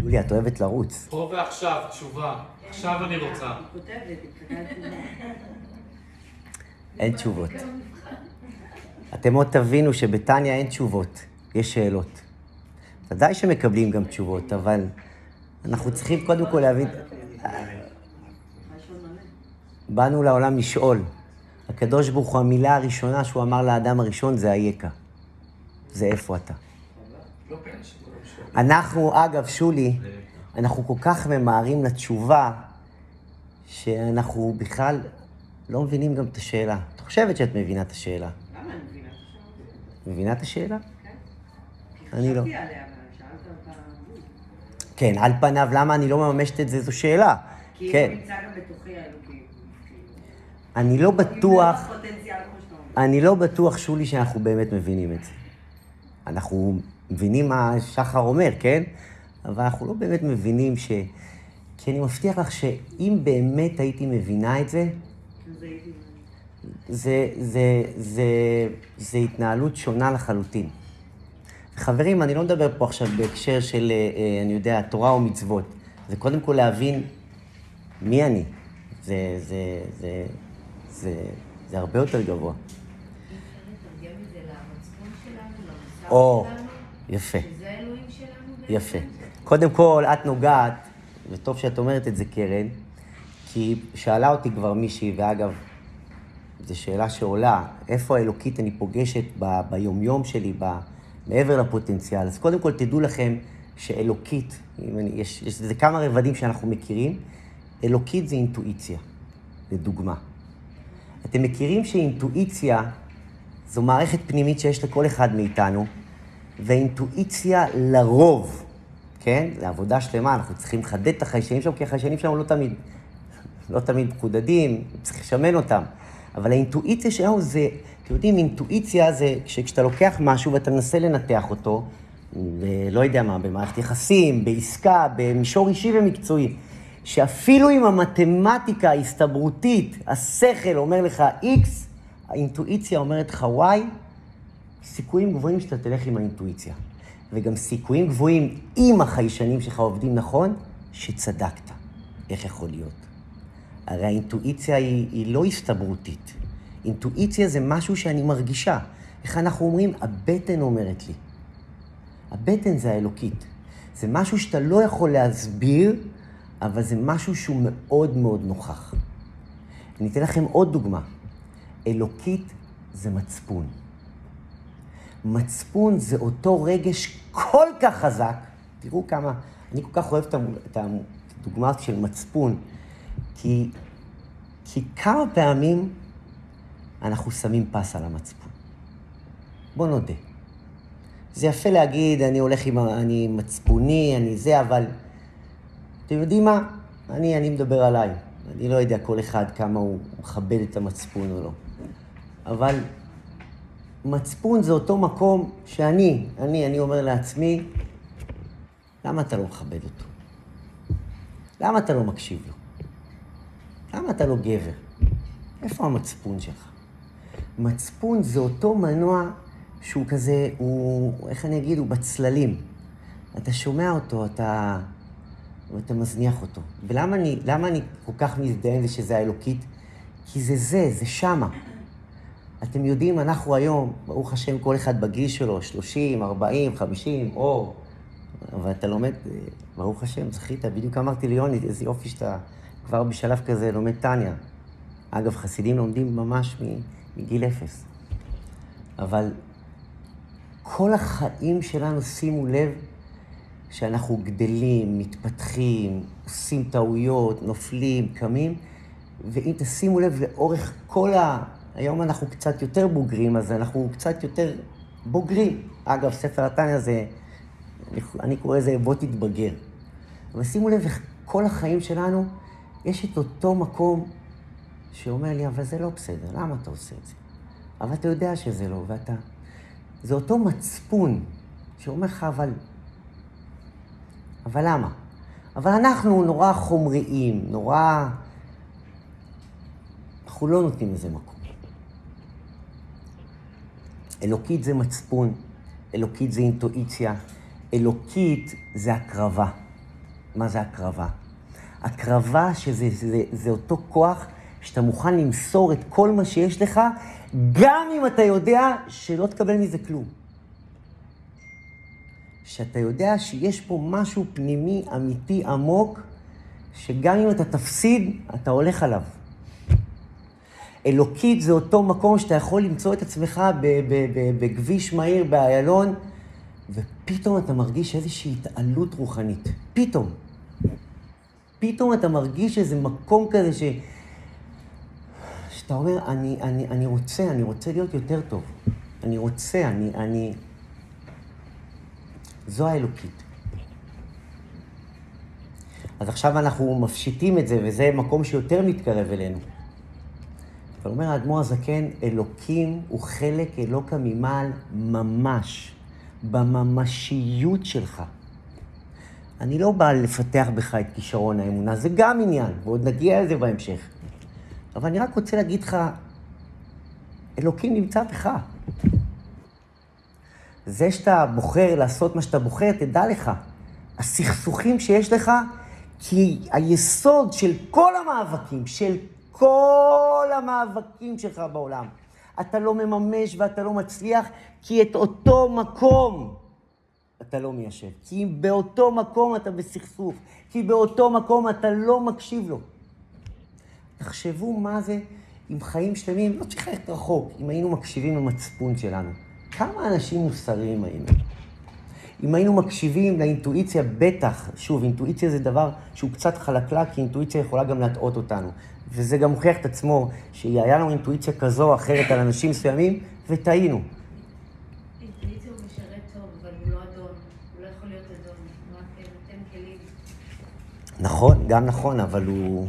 שולי, את אוהבת לרוץ. פה ועכשיו, תשובה. עכשיו אני רוצה. אין תשובות. אתם עוד תבינו שבטניה אין תשובות, יש שאלות. ודאי שמקבלים גם תשובות, אבל אנחנו צריכים קודם כל להבין. באנו לעולם לשאול. הקדוש ברוך הוא, המילה הראשונה שהוא אמר לאדם הראשון זה אייכה. זה איפה אתה. אנחנו, אגב, שולי, אנחנו כל כך ממהרים לתשובה, שאנחנו בכלל לא מבינים גם את השאלה. את חושבת שאת מבינה את השאלה. למה אני מבינה את השאלה? מבינה את השאלה? כן. אני לא. חשבתי עליה. כן, על פניו, למה אני לא מממשת את זה, זו שאלה. כי כן. הוא נמצא גם בתוכי האלוקים. אני לא בטוח, אומר. אני לא בטוח, שולי, שאנחנו באמת מבינים את זה. אנחנו מבינים מה שחר אומר, כן? אבל אנחנו לא באמת מבינים ש... כי אני מבטיח לך שאם באמת הייתי מבינה את זה. זה, זה, זה, זה התנהלות שונה לחלוטין. חברים, אני לא מדבר פה עכשיו בהקשר של, אה, אה, אני יודע, תורה או מצוות. זה קודם כל להבין מי אני. זה, זה, זה, זה, זה הרבה יותר גבוה. לתרגם את זה למצפון שלנו, למוסר או, שלנו, יפה, שזה האלוהים שלנו בעצם. יפה. קודם כל, את נוגעת, וטוב שאת אומרת את זה, קרן, כי שאלה אותי כבר מישהי, ואגב, זו שאלה שעולה, איפה האלוקית אני פוגשת ב, ביומיום שלי, ב, מעבר לפוטנציאל. אז קודם כל תדעו לכם שאלוקית, אני, יש, יש לזה כמה רבדים שאנחנו מכירים, אלוקית זה אינטואיציה, לדוגמה. אתם מכירים שאינטואיציה זו מערכת פנימית שיש לכל אחד מאיתנו, והאינטואיציה לרוב, כן? זו עבודה שלמה, אנחנו צריכים לחדד את החיישנים שלנו, כי החיישנים שלנו לא תמיד, לא תמיד מחודדים, צריך לשמן אותם. אבל האינטואיציה שלנו זה, אתם יודעים, אינטואיציה זה כשאתה לוקח משהו ואתה מנסה לנתח אותו, ולא יודע מה, במערכת יחסים, בעסקה, במישור אישי ומקצועי, שאפילו אם המתמטיקה ההסתברותית, השכל אומר לך X, האינטואיציה אומרת לך Y, סיכויים גבוהים שאתה תלך עם האינטואיציה. וגם סיכויים גבוהים, אם החיישנים שלך עובדים נכון, שצדקת. איך יכול להיות? הרי האינטואיציה היא, היא לא הסתברותית. אינטואיציה זה משהו שאני מרגישה. איך אנחנו אומרים? הבטן אומרת לי. הבטן זה האלוקית. זה משהו שאתה לא יכול להסביר, אבל זה משהו שהוא מאוד מאוד נוכח. אני אתן לכם עוד דוגמה. אלוקית זה מצפון. מצפון זה אותו רגש כל כך חזק, תראו כמה, אני כל כך אוהב את הדוגמה של מצפון, כי, כי כמה פעמים אנחנו שמים פס על המצפון. בוא נודה. זה יפה להגיד, אני הולך עם, אני מצפוני, אני זה, אבל אתם יודעים מה? אני, אני מדבר עליי. אני לא יודע כל אחד כמה הוא מכבד את המצפון או לא. אבל מצפון זה אותו מקום שאני, אני, אני אומר לעצמי, למה אתה לא מכבד אותו? למה אתה לא מקשיב לו? למה אתה לא גבר? איפה המצפון שלך? מצפון זה אותו מנוע שהוא כזה, הוא, איך אני אגיד, הוא בצללים. אתה שומע אותו, אתה, אתה מזניח אותו. ולמה אני, אני כל כך מזדהה עם זה שזה האלוקית? כי זה זה, זה שמה. אתם יודעים, אנחנו היום, ברוך השם, כל אחד בגיל שלו, 30, 40, 50, אור. אבל אתה לומד, אה, ברוך השם, זכית, בדיוק אמרתי ליוני, איזה יופי שאתה כבר בשלב כזה לומד טניה. אגב, חסידים לומדים ממש מ- מגיל אפס. אבל כל החיים שלנו, שימו לב, שאנחנו גדלים, מתפתחים, עושים טעויות, נופלים, קמים, ואם תשימו לב, לאורך כל ה... היום אנחנו קצת יותר בוגרים, אז אנחנו קצת יותר בוגרים. אגב, ספר התניא זה, אני, קורא לזה בוא תתבגר. אבל שימו לב, איך כל החיים שלנו, יש את אותו מקום שאומר לי, אבל זה לא בסדר, למה אתה עושה את זה? אבל אתה יודע שזה לא, ואתה... זה אותו מצפון שאומר לך, אבל... אבל למה? אבל אנחנו נורא חומריים, נורא... אנחנו לא נותנים לזה מקום. אלוקית זה מצפון, אלוקית זה אינטואיציה, אלוקית זה הקרבה. מה זה הקרבה? הקרבה שזה זה, זה אותו כוח שאתה מוכן למסור את כל מה שיש לך, גם אם אתה יודע שלא תקבל מזה כלום. שאתה יודע שיש פה משהו פנימי, אמיתי, עמוק, שגם אם אתה תפסיד, אתה הולך עליו. אלוקית זה אותו מקום שאתה יכול למצוא את עצמך בכביש מהיר באיילון, ופתאום אתה מרגיש איזושהי התעלות רוחנית. פתאום. פתאום אתה מרגיש איזה מקום כזה ש... שאתה אומר, אני, אני, אני רוצה, אני רוצה להיות יותר טוב. אני רוצה, אני, אני... זו האלוקית. אז עכשיו אנחנו מפשיטים את זה, וזה מקום שיותר מתקרב אלינו. אבל אומר האדמו"ר הזקן, אלוקים הוא חלק אלוקא ממעל ממש, בממשיות שלך. אני לא בא לפתח בך את כישרון האמונה, זה גם עניין, ועוד נגיע לזה בהמשך. אבל אני רק רוצה להגיד לך, אלוקים נמצא בך. זה שאתה בוחר לעשות מה שאתה בוחר, תדע לך, הסכסוכים שיש לך, כי היסוד של כל המאבקים, של כל המאבקים שלך בעולם, אתה לא מממש ואתה לא מצליח, כי את אותו מקום אתה לא מיישב. כי באותו מקום אתה בסכסוך, כי באותו מקום אתה לא מקשיב לו. תחשבו מה זה עם חיים שלמים, לא צריך ללכת רחוק, אם היינו מקשיבים למצפון שלנו. כמה אנשים מוסריים היינו? אם היינו מקשיבים לאינטואיציה, בטח, שוב, אינטואיציה זה דבר שהוא קצת חלקלק, כי אינטואיציה יכולה גם להטעות אותנו. וזה גם מוכיח את עצמו, שהיה לנו אינטואיציה כזו או אחרת על אנשים מסוימים, וטעינו. אינטואיציה הוא משרת טוב, אבל הוא לא אדון. הוא לא יכול להיות כלים. נכון, גם נכון, אבל הוא...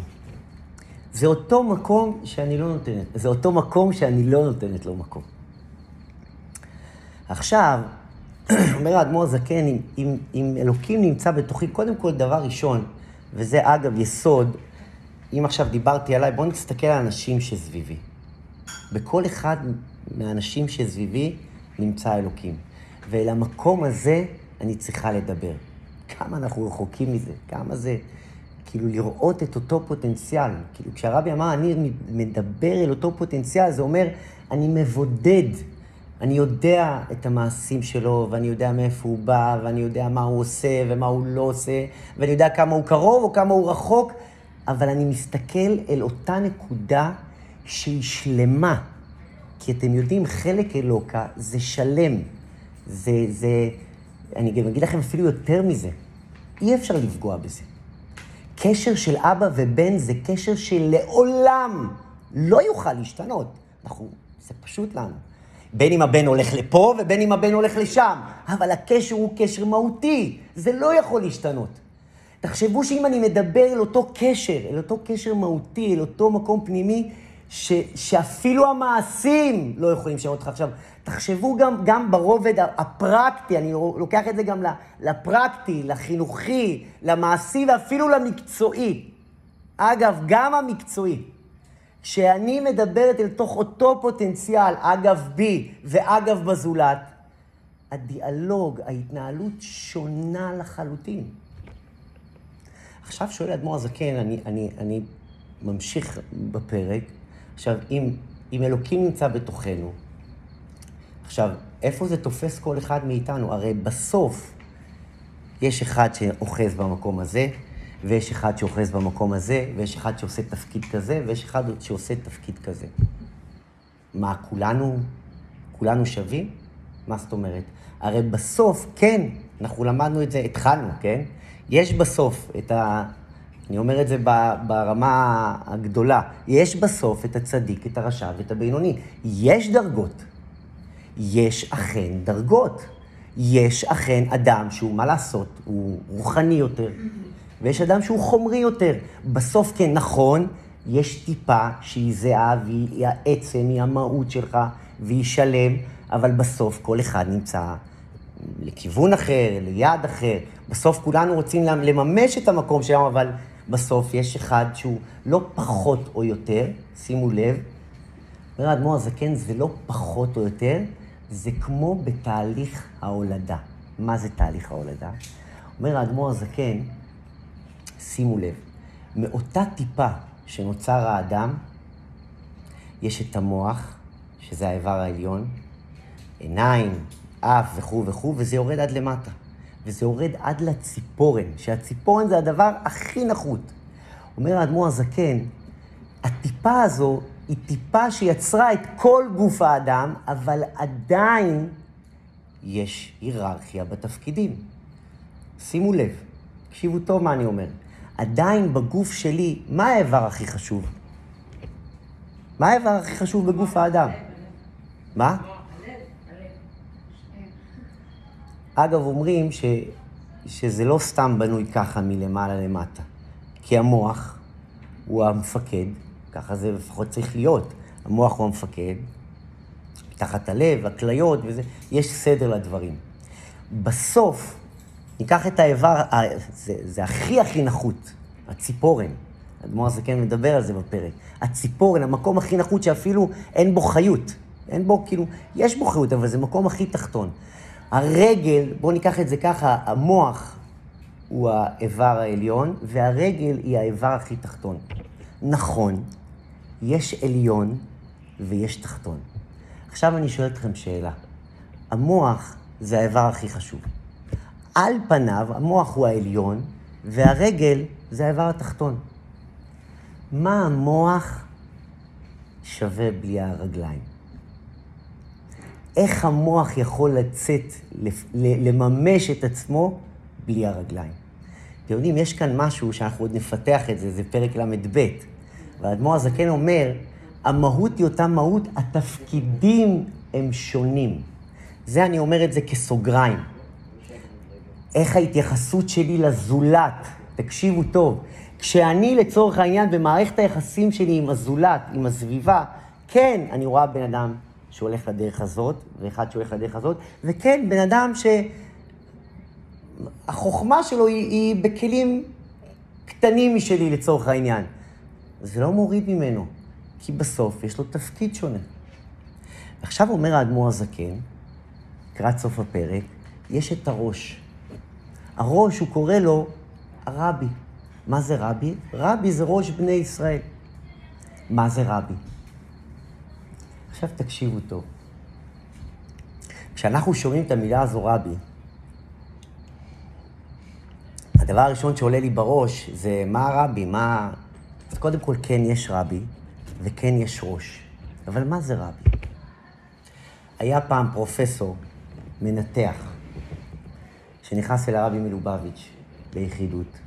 זה אותו מקום שאני לא נותנת, זה אותו מקום שאני לא נותנת לו מקום. עכשיו, אומר האדמו"ר הזקן, אם, אם, אם אלוקים נמצא בתוכי, קודם כל, דבר ראשון, וזה אגב יסוד, אם עכשיו דיברתי עליי, בואו נסתכל על האנשים שסביבי. בכל אחד מהאנשים שסביבי נמצא אלוקים. ואל המקום הזה אני צריכה לדבר. כמה אנחנו רחוקים מזה, כמה זה, כאילו לראות את אותו פוטנציאל. כאילו כשהרבי אמר, אני מדבר אל אותו פוטנציאל, זה אומר, אני מבודד. אני יודע את המעשים שלו, ואני יודע מאיפה הוא בא, ואני יודע מה הוא עושה ומה הוא לא עושה, ואני יודע כמה הוא קרוב או כמה הוא רחוק, אבל אני מסתכל אל אותה נקודה שהיא שלמה. כי אתם יודעים, חלק אלוקה זה שלם. זה, זה, אני גם אגיד לכם אפילו יותר מזה. אי אפשר לפגוע בזה. קשר של אבא ובן זה קשר שלעולם לא יוכל להשתנות. אנחנו, זה פשוט לנו. בין אם הבן הולך לפה ובין אם הבן הולך לשם. אבל הקשר הוא קשר מהותי, זה לא יכול להשתנות. תחשבו שאם אני מדבר אל אותו קשר, אל אותו קשר מהותי, אל אותו מקום פנימי, ש, שאפילו המעשים לא יכולים לשנות אותך. עכשיו, תחשבו גם, גם ברובד הפרקטי, אני לוקח את זה גם לפרקטי, לחינוכי, למעשי ואפילו למקצועי. אגב, גם המקצועי. כשאני מדברת אל תוך אותו פוטנציאל, אגב בי ואגב בזולת, הדיאלוג, ההתנהלות שונה לחלוטין. עכשיו שואל אדמו"ר הזקן, אני, אני, אני ממשיך בפרק. עכשיו, אם, אם אלוקים נמצא בתוכנו, עכשיו, איפה זה תופס כל אחד מאיתנו? הרי בסוף יש אחד שאוחז במקום הזה, ויש אחד שאוחז במקום הזה, ויש אחד שעושה תפקיד כזה, ויש אחד שעושה תפקיד כזה. מה, כולנו, כולנו שווים? מה זאת אומרת? הרי בסוף, כן, אנחנו למדנו את זה, התחלנו, כן? יש בסוף את ה... אני אומר את זה ברמה הגדולה. יש בסוף את הצדיק, את הרשע ואת הבינוני. יש דרגות. יש אכן דרגות. יש אכן אדם שהוא, מה לעשות, הוא רוחני יותר, ויש אדם שהוא חומרי יותר. בסוף כן, נכון, יש טיפה שהיא זהה, והיא העצם, היא המהות שלך, והיא שלם, אבל בסוף כל אחד נמצא לכיוון אחר, ליעד אחר. בסוף כולנו רוצים לממש את המקום שלנו, אבל בסוף יש אחד שהוא לא פחות או יותר, שימו לב, אומר האדמו"ר הזקן, זה לא פחות או יותר, זה כמו בתהליך ההולדה. מה זה תהליך ההולדה? אומר האדמו"ר הזקן, שימו לב, מאותה טיפה שנוצר האדם, יש את המוח, שזה האיבר העליון, עיניים, אף וכו' וכו', וזה יורד עד למטה. וזה יורד עד לציפורן, שהציפורן זה הדבר הכי נחות. אומר האדמו"ר הזקן, הטיפה הזו היא טיפה שיצרה את כל גוף האדם, אבל עדיין יש היררכיה בתפקידים. שימו לב, תקשיבו טוב מה אני אומר. עדיין בגוף שלי, מה האיבר הכי חשוב? מה האיבר הכי חשוב בגוף האדם? מה? אגב, אומרים ש, שזה לא סתם בנוי ככה מלמעלה למטה, כי המוח הוא המפקד, ככה זה לפחות צריך להיות. המוח הוא המפקד, תחת הלב, הכליות וזה, יש סדר לדברים. בסוף, ניקח את האיבר, זה, זה הכי הכי נחות, הציפורן. האדמו"ר הזה כן מדבר על זה בפרק. הציפורן, המקום הכי נחות שאפילו אין בו חיות. אין בו, כאילו, יש בו חיות, אבל זה מקום הכי תחתון. הרגל, בואו ניקח את זה ככה, המוח הוא האיבר העליון, והרגל היא האיבר הכי תחתון. נכון, יש עליון ויש תחתון. עכשיו אני שואל אתכם שאלה. המוח זה האיבר הכי חשוב. על פניו, המוח הוא העליון, והרגל זה האיבר התחתון. מה המוח שווה בלי הרגליים? איך המוח יכול לצאת, לממש את עצמו בלי הרגליים. אתם יודעים, יש כאן משהו שאנחנו עוד נפתח את זה, זה פרק ל"ב. והאדמו"ר הזקן אומר, המהות היא אותה מהות, התפקידים הם שונים. זה אני אומר את זה כסוגריים. איך ההתייחסות שלי לזולת, תקשיבו טוב, כשאני לצורך העניין במערכת היחסים שלי עם הזולת, עם הסביבה, כן, אני רואה בן אדם שהולך לדרך הזאת, ואחד שהולך לדרך הזאת, וכן, בן אדם שהחוכמה שלו היא, היא בכלים קטנים משלי לצורך העניין. זה לא מוריד ממנו, כי בסוף יש לו תפקיד שונה. עכשיו אומר האדמו"ר הזקן, לקראת סוף הפרק, יש את הראש. הראש, הוא קורא לו הרבי. מה זה רבי? רבי זה ראש בני ישראל. מה זה רבי? עכשיו תקשיבו טוב. כשאנחנו שומעים את המילה הזו רבי, הדבר הראשון שעולה לי בראש זה מה הרבי, מה... אז קודם כל, כן יש רבי, וכן יש ראש. אבל מה זה רבי? היה פעם פרופסור, מנתח, שנכנס אל הרבי מלובביץ' ביחידות,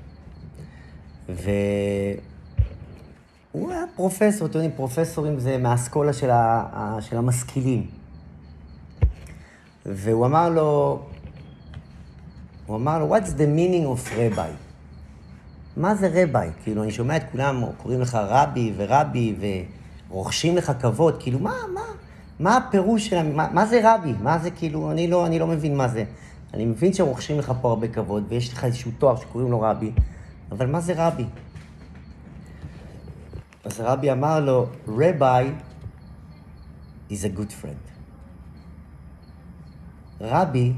והוא היה פרופסור, אתם יודעים, פרופסורים זה מהאסכולה של, של המשכילים. והוא אמר לו, הוא אמר לו, what's the meaning of rabbi? מה זה רביי? כאילו, אני שומע את כולם קוראים לך רבי ורבי ורוכשים לך כבוד, כאילו, מה, מה, מה הפירוש של, מה, מה זה רבי? מה זה כאילו, אני לא, אני לא מבין מה זה. אני מבין שרוכשים לך פה הרבה כבוד ויש לך איזשהו תואר שקוראים לו רבי, אבל מה זה רבי? אז רבי אמר לו, רביי is a good friend. רבי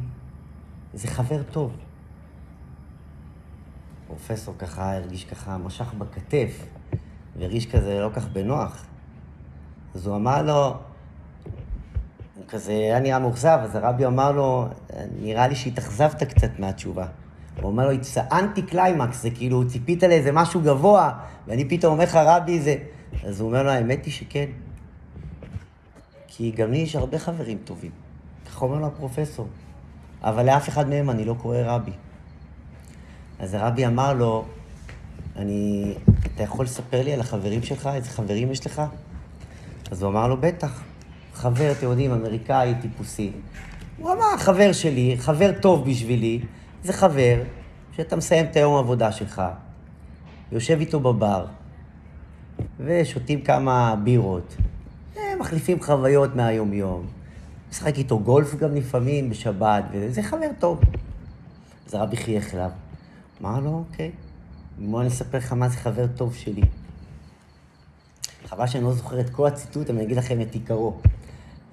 זה חבר טוב. פרופסור ככה הרגיש ככה, משך בכתף, והרגיש כזה לא כך בנוח. אז הוא אמר לו, הוא כזה היה נראה מאוכזב, אז הרבי אמר לו, נראה לי שהתאכזבת קצת מהתשובה. הוא אומר לו, it's a anti-climax, זה כאילו, ציפית לאיזה משהו גבוה, ואני פתאום אומר לך, רבי, זה... אז הוא אומר לו, האמת היא שכן. כי גם לי יש הרבה חברים טובים. ככה אומר לו הפרופסור. אבל לאף אחד מהם אני לא קורא רבי. אז הרבי אמר לו, אני, אתה יכול לספר לי על החברים שלך? איזה חברים יש לך? אז הוא אמר לו, בטח. חבר, אתם יודעים, אמריקאי טיפוסי. הוא אמר, חבר שלי, חבר טוב בשבילי, זה חבר שאתה מסיים את היום העבודה שלך, יושב איתו בבר, ושותים כמה בירות, מחליפים חוויות מהיום-יום. משחק איתו גולף גם לפעמים בשבת, וזה חבר טוב. אז הרבי חייך אליו. אמר לו, אוקיי, בוא אני אספר לך מה זה חבר טוב שלי. חבל שאני לא זוכר את כל הציטוט, אבל אני אגיד לכם את עיקרו.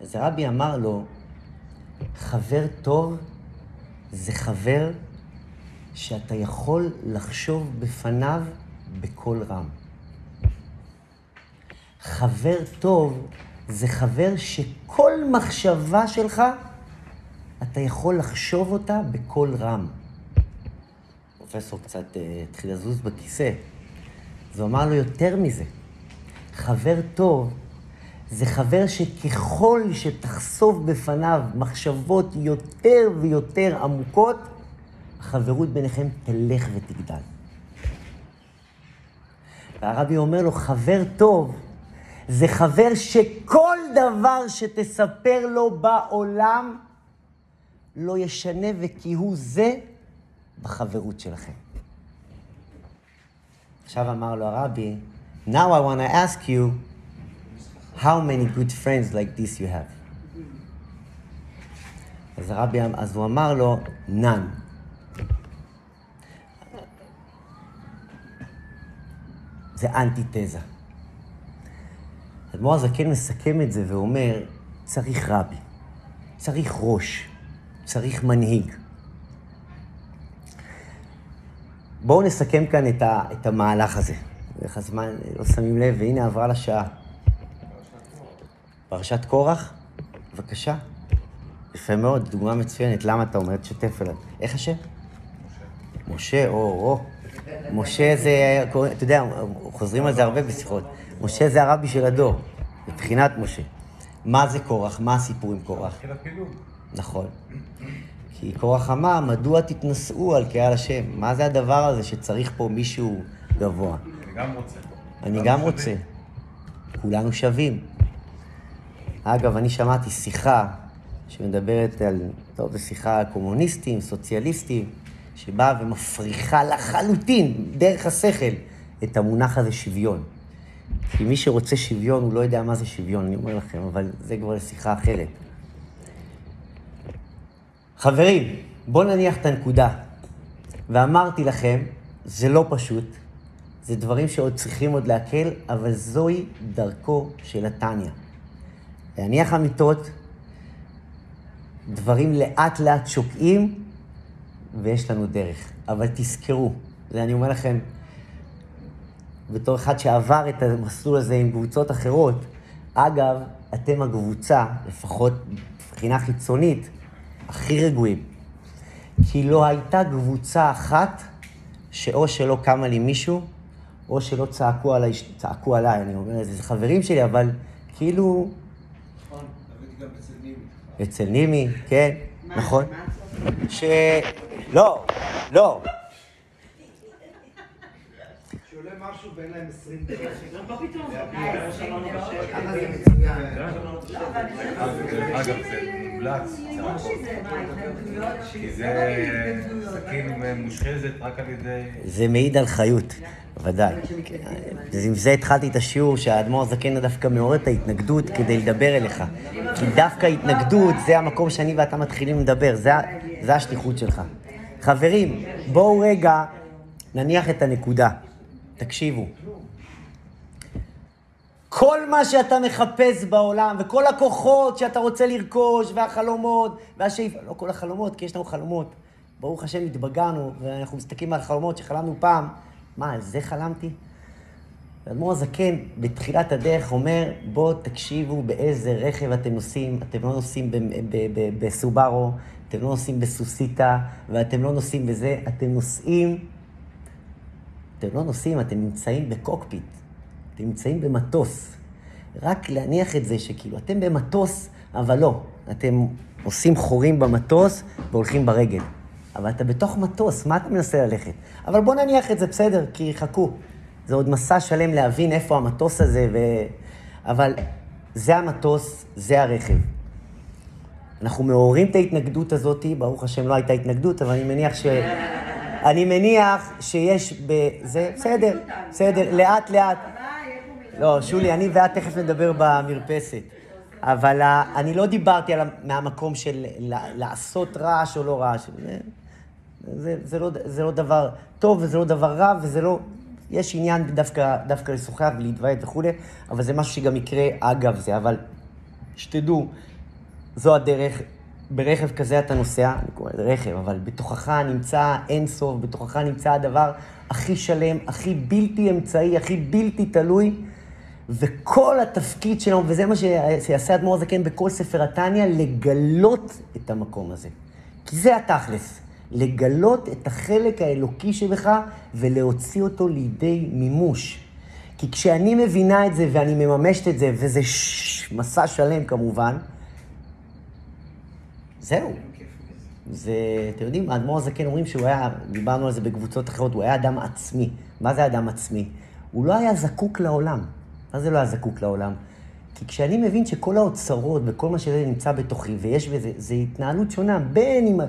אז הרבי אמר לו, חבר טוב זה חבר שאתה יכול לחשוב בפניו בקול רם. חבר טוב זה חבר שכל מחשבה שלך, אתה יכול לחשוב אותה בקול רם. הפרופסור קצת אה, התחיל לזוז בכיסא. אז הוא אמר לו יותר מזה. חבר טוב זה חבר שככל שתחשוף בפניו מחשבות יותר ויותר עמוקות, החברות ביניכם תלך ותגדל. והרבי אומר לו, חבר טוב זה חבר שכל דבר שתספר לו בעולם לא ישנה וכהוא זה בחברות שלכם. עכשיו אמר לו הרבי, Now I want to ask you, how many good friends like this you have? אז הרבי, אז הוא אמר לו, none. זה אנטיתזה. אדמו"ר הזקן מסכם את זה ואומר, צריך רבי, צריך ראש, צריך מנהיג. בואו נסכם כאן את, ה, את המהלך הזה. איך הזמן, לא שמים לב, והנה עברה לשעה. פרשת קורח, בבקשה. יפה מאוד, דוגמה מצוינת. למה אתה אומר? תשתף אליו. איך השם? משה. משה, או, או. משה זה, אתה יודע, חוזרים על זה הרבה בשיחות. משה זה הרבי של הדור, מבחינת משה. מה זה קורח? מה הסיפור עם קורח? נכון. כי קורח אמר, מדוע תתנשאו על קהל השם? מה זה הדבר הזה שצריך פה מישהו גבוה? אני גם רוצה. אני גם. רוצה. כולנו שווים. אגב, אני שמעתי שיחה שמדברת על, טוב, זו שיחה קומוניסטים, סוציאליסטים, שבאה ומפריחה לחלוטין, דרך השכל, את המונח הזה שוויון. כי מי שרוצה שוויון, הוא לא יודע מה זה שוויון, אני אומר לכם, אבל זה כבר שיחה אחרת. חברים, בואו נניח את הנקודה. ואמרתי לכם, זה לא פשוט, זה דברים שעוד צריכים עוד להקל, אבל זוהי דרכו של התניא. להניח אמיתות, דברים לאט לאט שוקעים, ויש לנו דרך. אבל תזכרו, זה אני אומר לכם, בתור אחד שעבר את המסלול הזה עם קבוצות אחרות, אגב, אתם הקבוצה, לפחות מבחינה חיצונית, הכי רגועים. כי לא הייתה קבוצה אחת שאו שלא קמה לי מישהו, או שלא צעקו עליי, צעקו עליי, אני אומר, זה חברים שלי, אבל כאילו... נכון, עבדתי גם אצל נימי. אצל נימי, כן, נכון. ש... לא, לא. משהו ואין להם 20 דקות. מה פתאום? בשקט. כמה זה מצוין. אגב, זה מומלץ, כי זה סכין מושחזת רק על ידי... זה מעיד על חיות, ודאי. עם זה התחלתי את השיעור, שהאדמו"ר הזקן דווקא מעורר את ההתנגדות כדי לדבר אליך. כי דווקא התנגדות זה המקום שאני ואתה מתחילים לדבר, זה השליחות שלך. חברים, בואו רגע נניח את הנקודה. תקשיבו. כל מה שאתה מחפש בעולם, וכל הכוחות שאתה רוצה לרכוש, והחלומות, והשאיפה, לא כל החלומות, כי יש לנו חלומות. ברוך השם, התבגרנו, ואנחנו מסתכלים על חלומות שחלמנו פעם. מה, על זה חלמתי? האדמו"ר הזקן בתחילת הדרך אומר, בואו תקשיבו באיזה רכב אתם נוסעים. אתם לא נוסעים בסובארו, אתם לא נוסעים בסוסיתא, ואתם לא נוסעים בזה, אתם נוסעים... אתם לא נוסעים, אתם נמצאים בקוקפיט. אתם נמצאים במטוס. רק להניח את זה שכאילו, אתם במטוס, אבל לא. אתם עושים חורים במטוס והולכים ברגל. אבל אתה בתוך מטוס, מה אתה מנסה ללכת? אבל בוא נניח את זה, בסדר, כי חכו. זה עוד מסע שלם להבין איפה המטוס הזה, ו... אבל זה המטוס, זה הרכב. אנחנו מעוררים את ההתנגדות הזאת, ברוך השם לא הייתה התנגדות, אבל אני מניח ש... אני מניח שיש בזה, בסדר, בסדר, לאט לאט. לא, שולי, אני ואת תכף נדבר במרפסת. אבל אני לא דיברתי על, מהמקום של לעשות רעש או לא רעש. זה, זה, זה, לא, זה לא דבר טוב וזה לא דבר רע וזה לא... יש עניין דווקא, דווקא לשוחח ולהתוועד וכולי, אבל זה משהו שגם יקרה אגב זה. אבל שתדעו, זו הדרך. ברכב כזה אתה נוסע, אני קורא לזה רכב, אבל בתוכך נמצא אין סוף, בתוכך נמצא הדבר הכי שלם, הכי בלתי אמצעי, הכי בלתי תלוי, וכל התפקיד שלנו, וזה מה שיעשה האדמו"ר הזקן בכל ספר התניא, לגלות את המקום הזה. כי זה התכלס, לגלות את החלק האלוקי שבך ולהוציא אותו לידי מימוש. כי כשאני מבינה את זה ואני מממשת את זה, וזה ש- מסע שלם כמובן, זהו. זה, אתם יודעים, האדמו"ר הזקן אומרים שהוא היה, דיברנו על זה בקבוצות אחרות, הוא היה אדם עצמי. מה זה אדם עצמי? הוא לא היה זקוק לעולם. מה זה לא היה זקוק לעולם? כי כשאני מבין שכל האוצרות וכל מה שזה נמצא בתוכי, ויש בזה, זה התנהלות שונה, בין אם...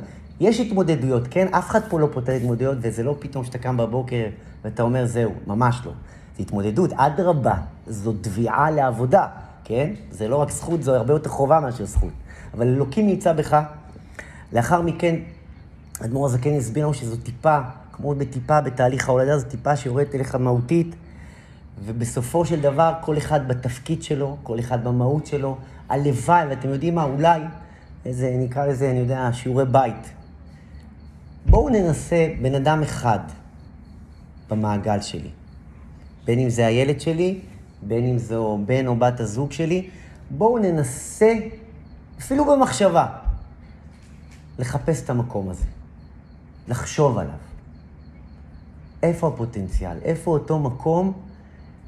יש התמודדויות, כן? אף אחד פה לא פותר התמודדויות, וזה לא פתאום שאתה קם בבוקר ואתה אומר, זהו, ממש לא. זה התמודדות, אדרבה, זו תביעה לעבודה, כן? זה לא רק זכות, זו הרבה יותר חובה מאשר זכות. אבל אלוקים נמצא בך. לאחר מכן, האדמו"ר הזקן הסביר לנו שזו טיפה, כמו בטיפה בתהליך ההולדה, זו טיפה שיורדת אליך מהותית, ובסופו של דבר, כל אחד בתפקיד שלו, כל אחד במהות שלו, הלוואי, ואתם יודעים מה, אולי, איזה, נקרא לזה, אני יודע, שיעורי בית. בואו ננסה בן אדם אחד במעגל שלי. בין אם זה הילד שלי, בין אם זו בן או בת הזוג שלי, בואו ננסה, אפילו במחשבה, לחפש את המקום הזה, לחשוב עליו. איפה הפוטנציאל? איפה אותו מקום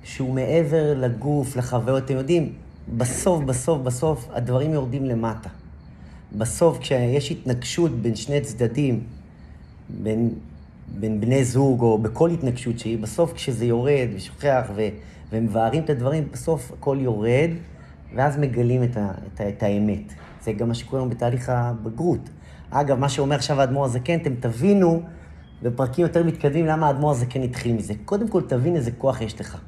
שהוא מעבר לגוף, לחוויות? אתם יודעים, בסוף, בסוף, בסוף, הדברים יורדים למטה. בסוף, כשיש התנגשות בין שני צדדים, בין, בין בני זוג או בכל התנגשות שהיא, בסוף כשזה יורד ושוכח ו, ומבארים את הדברים, בסוף הכל יורד, ואז מגלים את, ה, את, ה, את האמת. זה גם מה שקורה לנו בתהליך הבגרות. אגב, מה שאומר עכשיו האדמו"ר הזקן, אתם תבינו בפרקים יותר מתקדמים למה האדמו"ר הזקן התחיל מזה. קודם כל, תבין איזה כוח יש לך.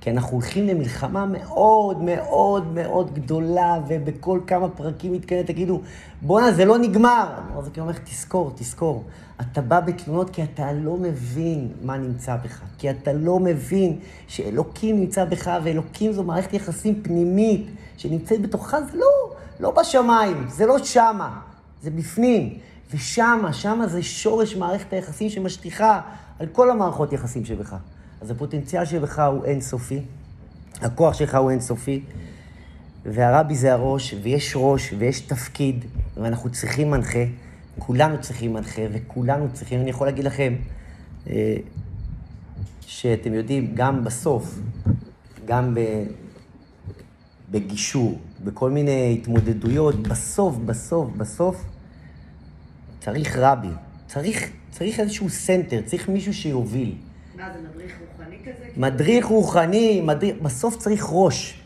כי אנחנו הולכים למלחמה מאוד מאוד מאוד גדולה, ובכל כמה פרקים מתקנת תגידו, בואנה, זה לא נגמר. האדמו"ר הזקן אומר, תזכור, תזכור. אתה בא בתלונות כי אתה לא מבין מה נמצא בך. כי אתה לא מבין שאלוקים נמצא בך, ואלוקים זו מערכת יחסים פנימית שנמצאת בתוכך, זה לא, לא בשמיים, זה לא שמה, זה בפנים. ושמה, שמה זה שורש מערכת היחסים שמשליכה על כל המערכות יחסים שבך. אז הפוטנציאל שבך הוא אינסופי, הכוח שלך הוא אינסופי, והרבי זה הראש, ויש ראש, ויש תפקיד, ואנחנו צריכים מנחה, כולנו צריכים מנחה, וכולנו צריכים, אני יכול להגיד לכם, אה, שאתם יודעים, גם בסוף, גם ב, בגישור, בכל מיני התמודדויות, בסוף, בסוף, בסוף, צריך רבי, צריך, צריך איזשהו center, צריך מישהו שיוביל. מה זה, מדריך? מדריך רוחני, מדריך, בסוף צריך ראש.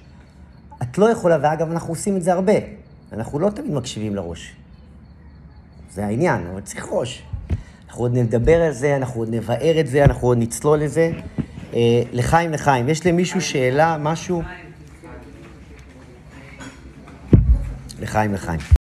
את לא יכולה, ואגב, אנחנו עושים את זה הרבה. אנחנו לא תמיד מקשיבים לראש. זה העניין, אבל צריך ראש. אנחנו עוד נדבר על זה, אנחנו עוד נבער את זה, אנחנו עוד נצלול לזה. אה, לחיים, לחיים, יש למישהו שאלה, משהו? לחיים, לחיים.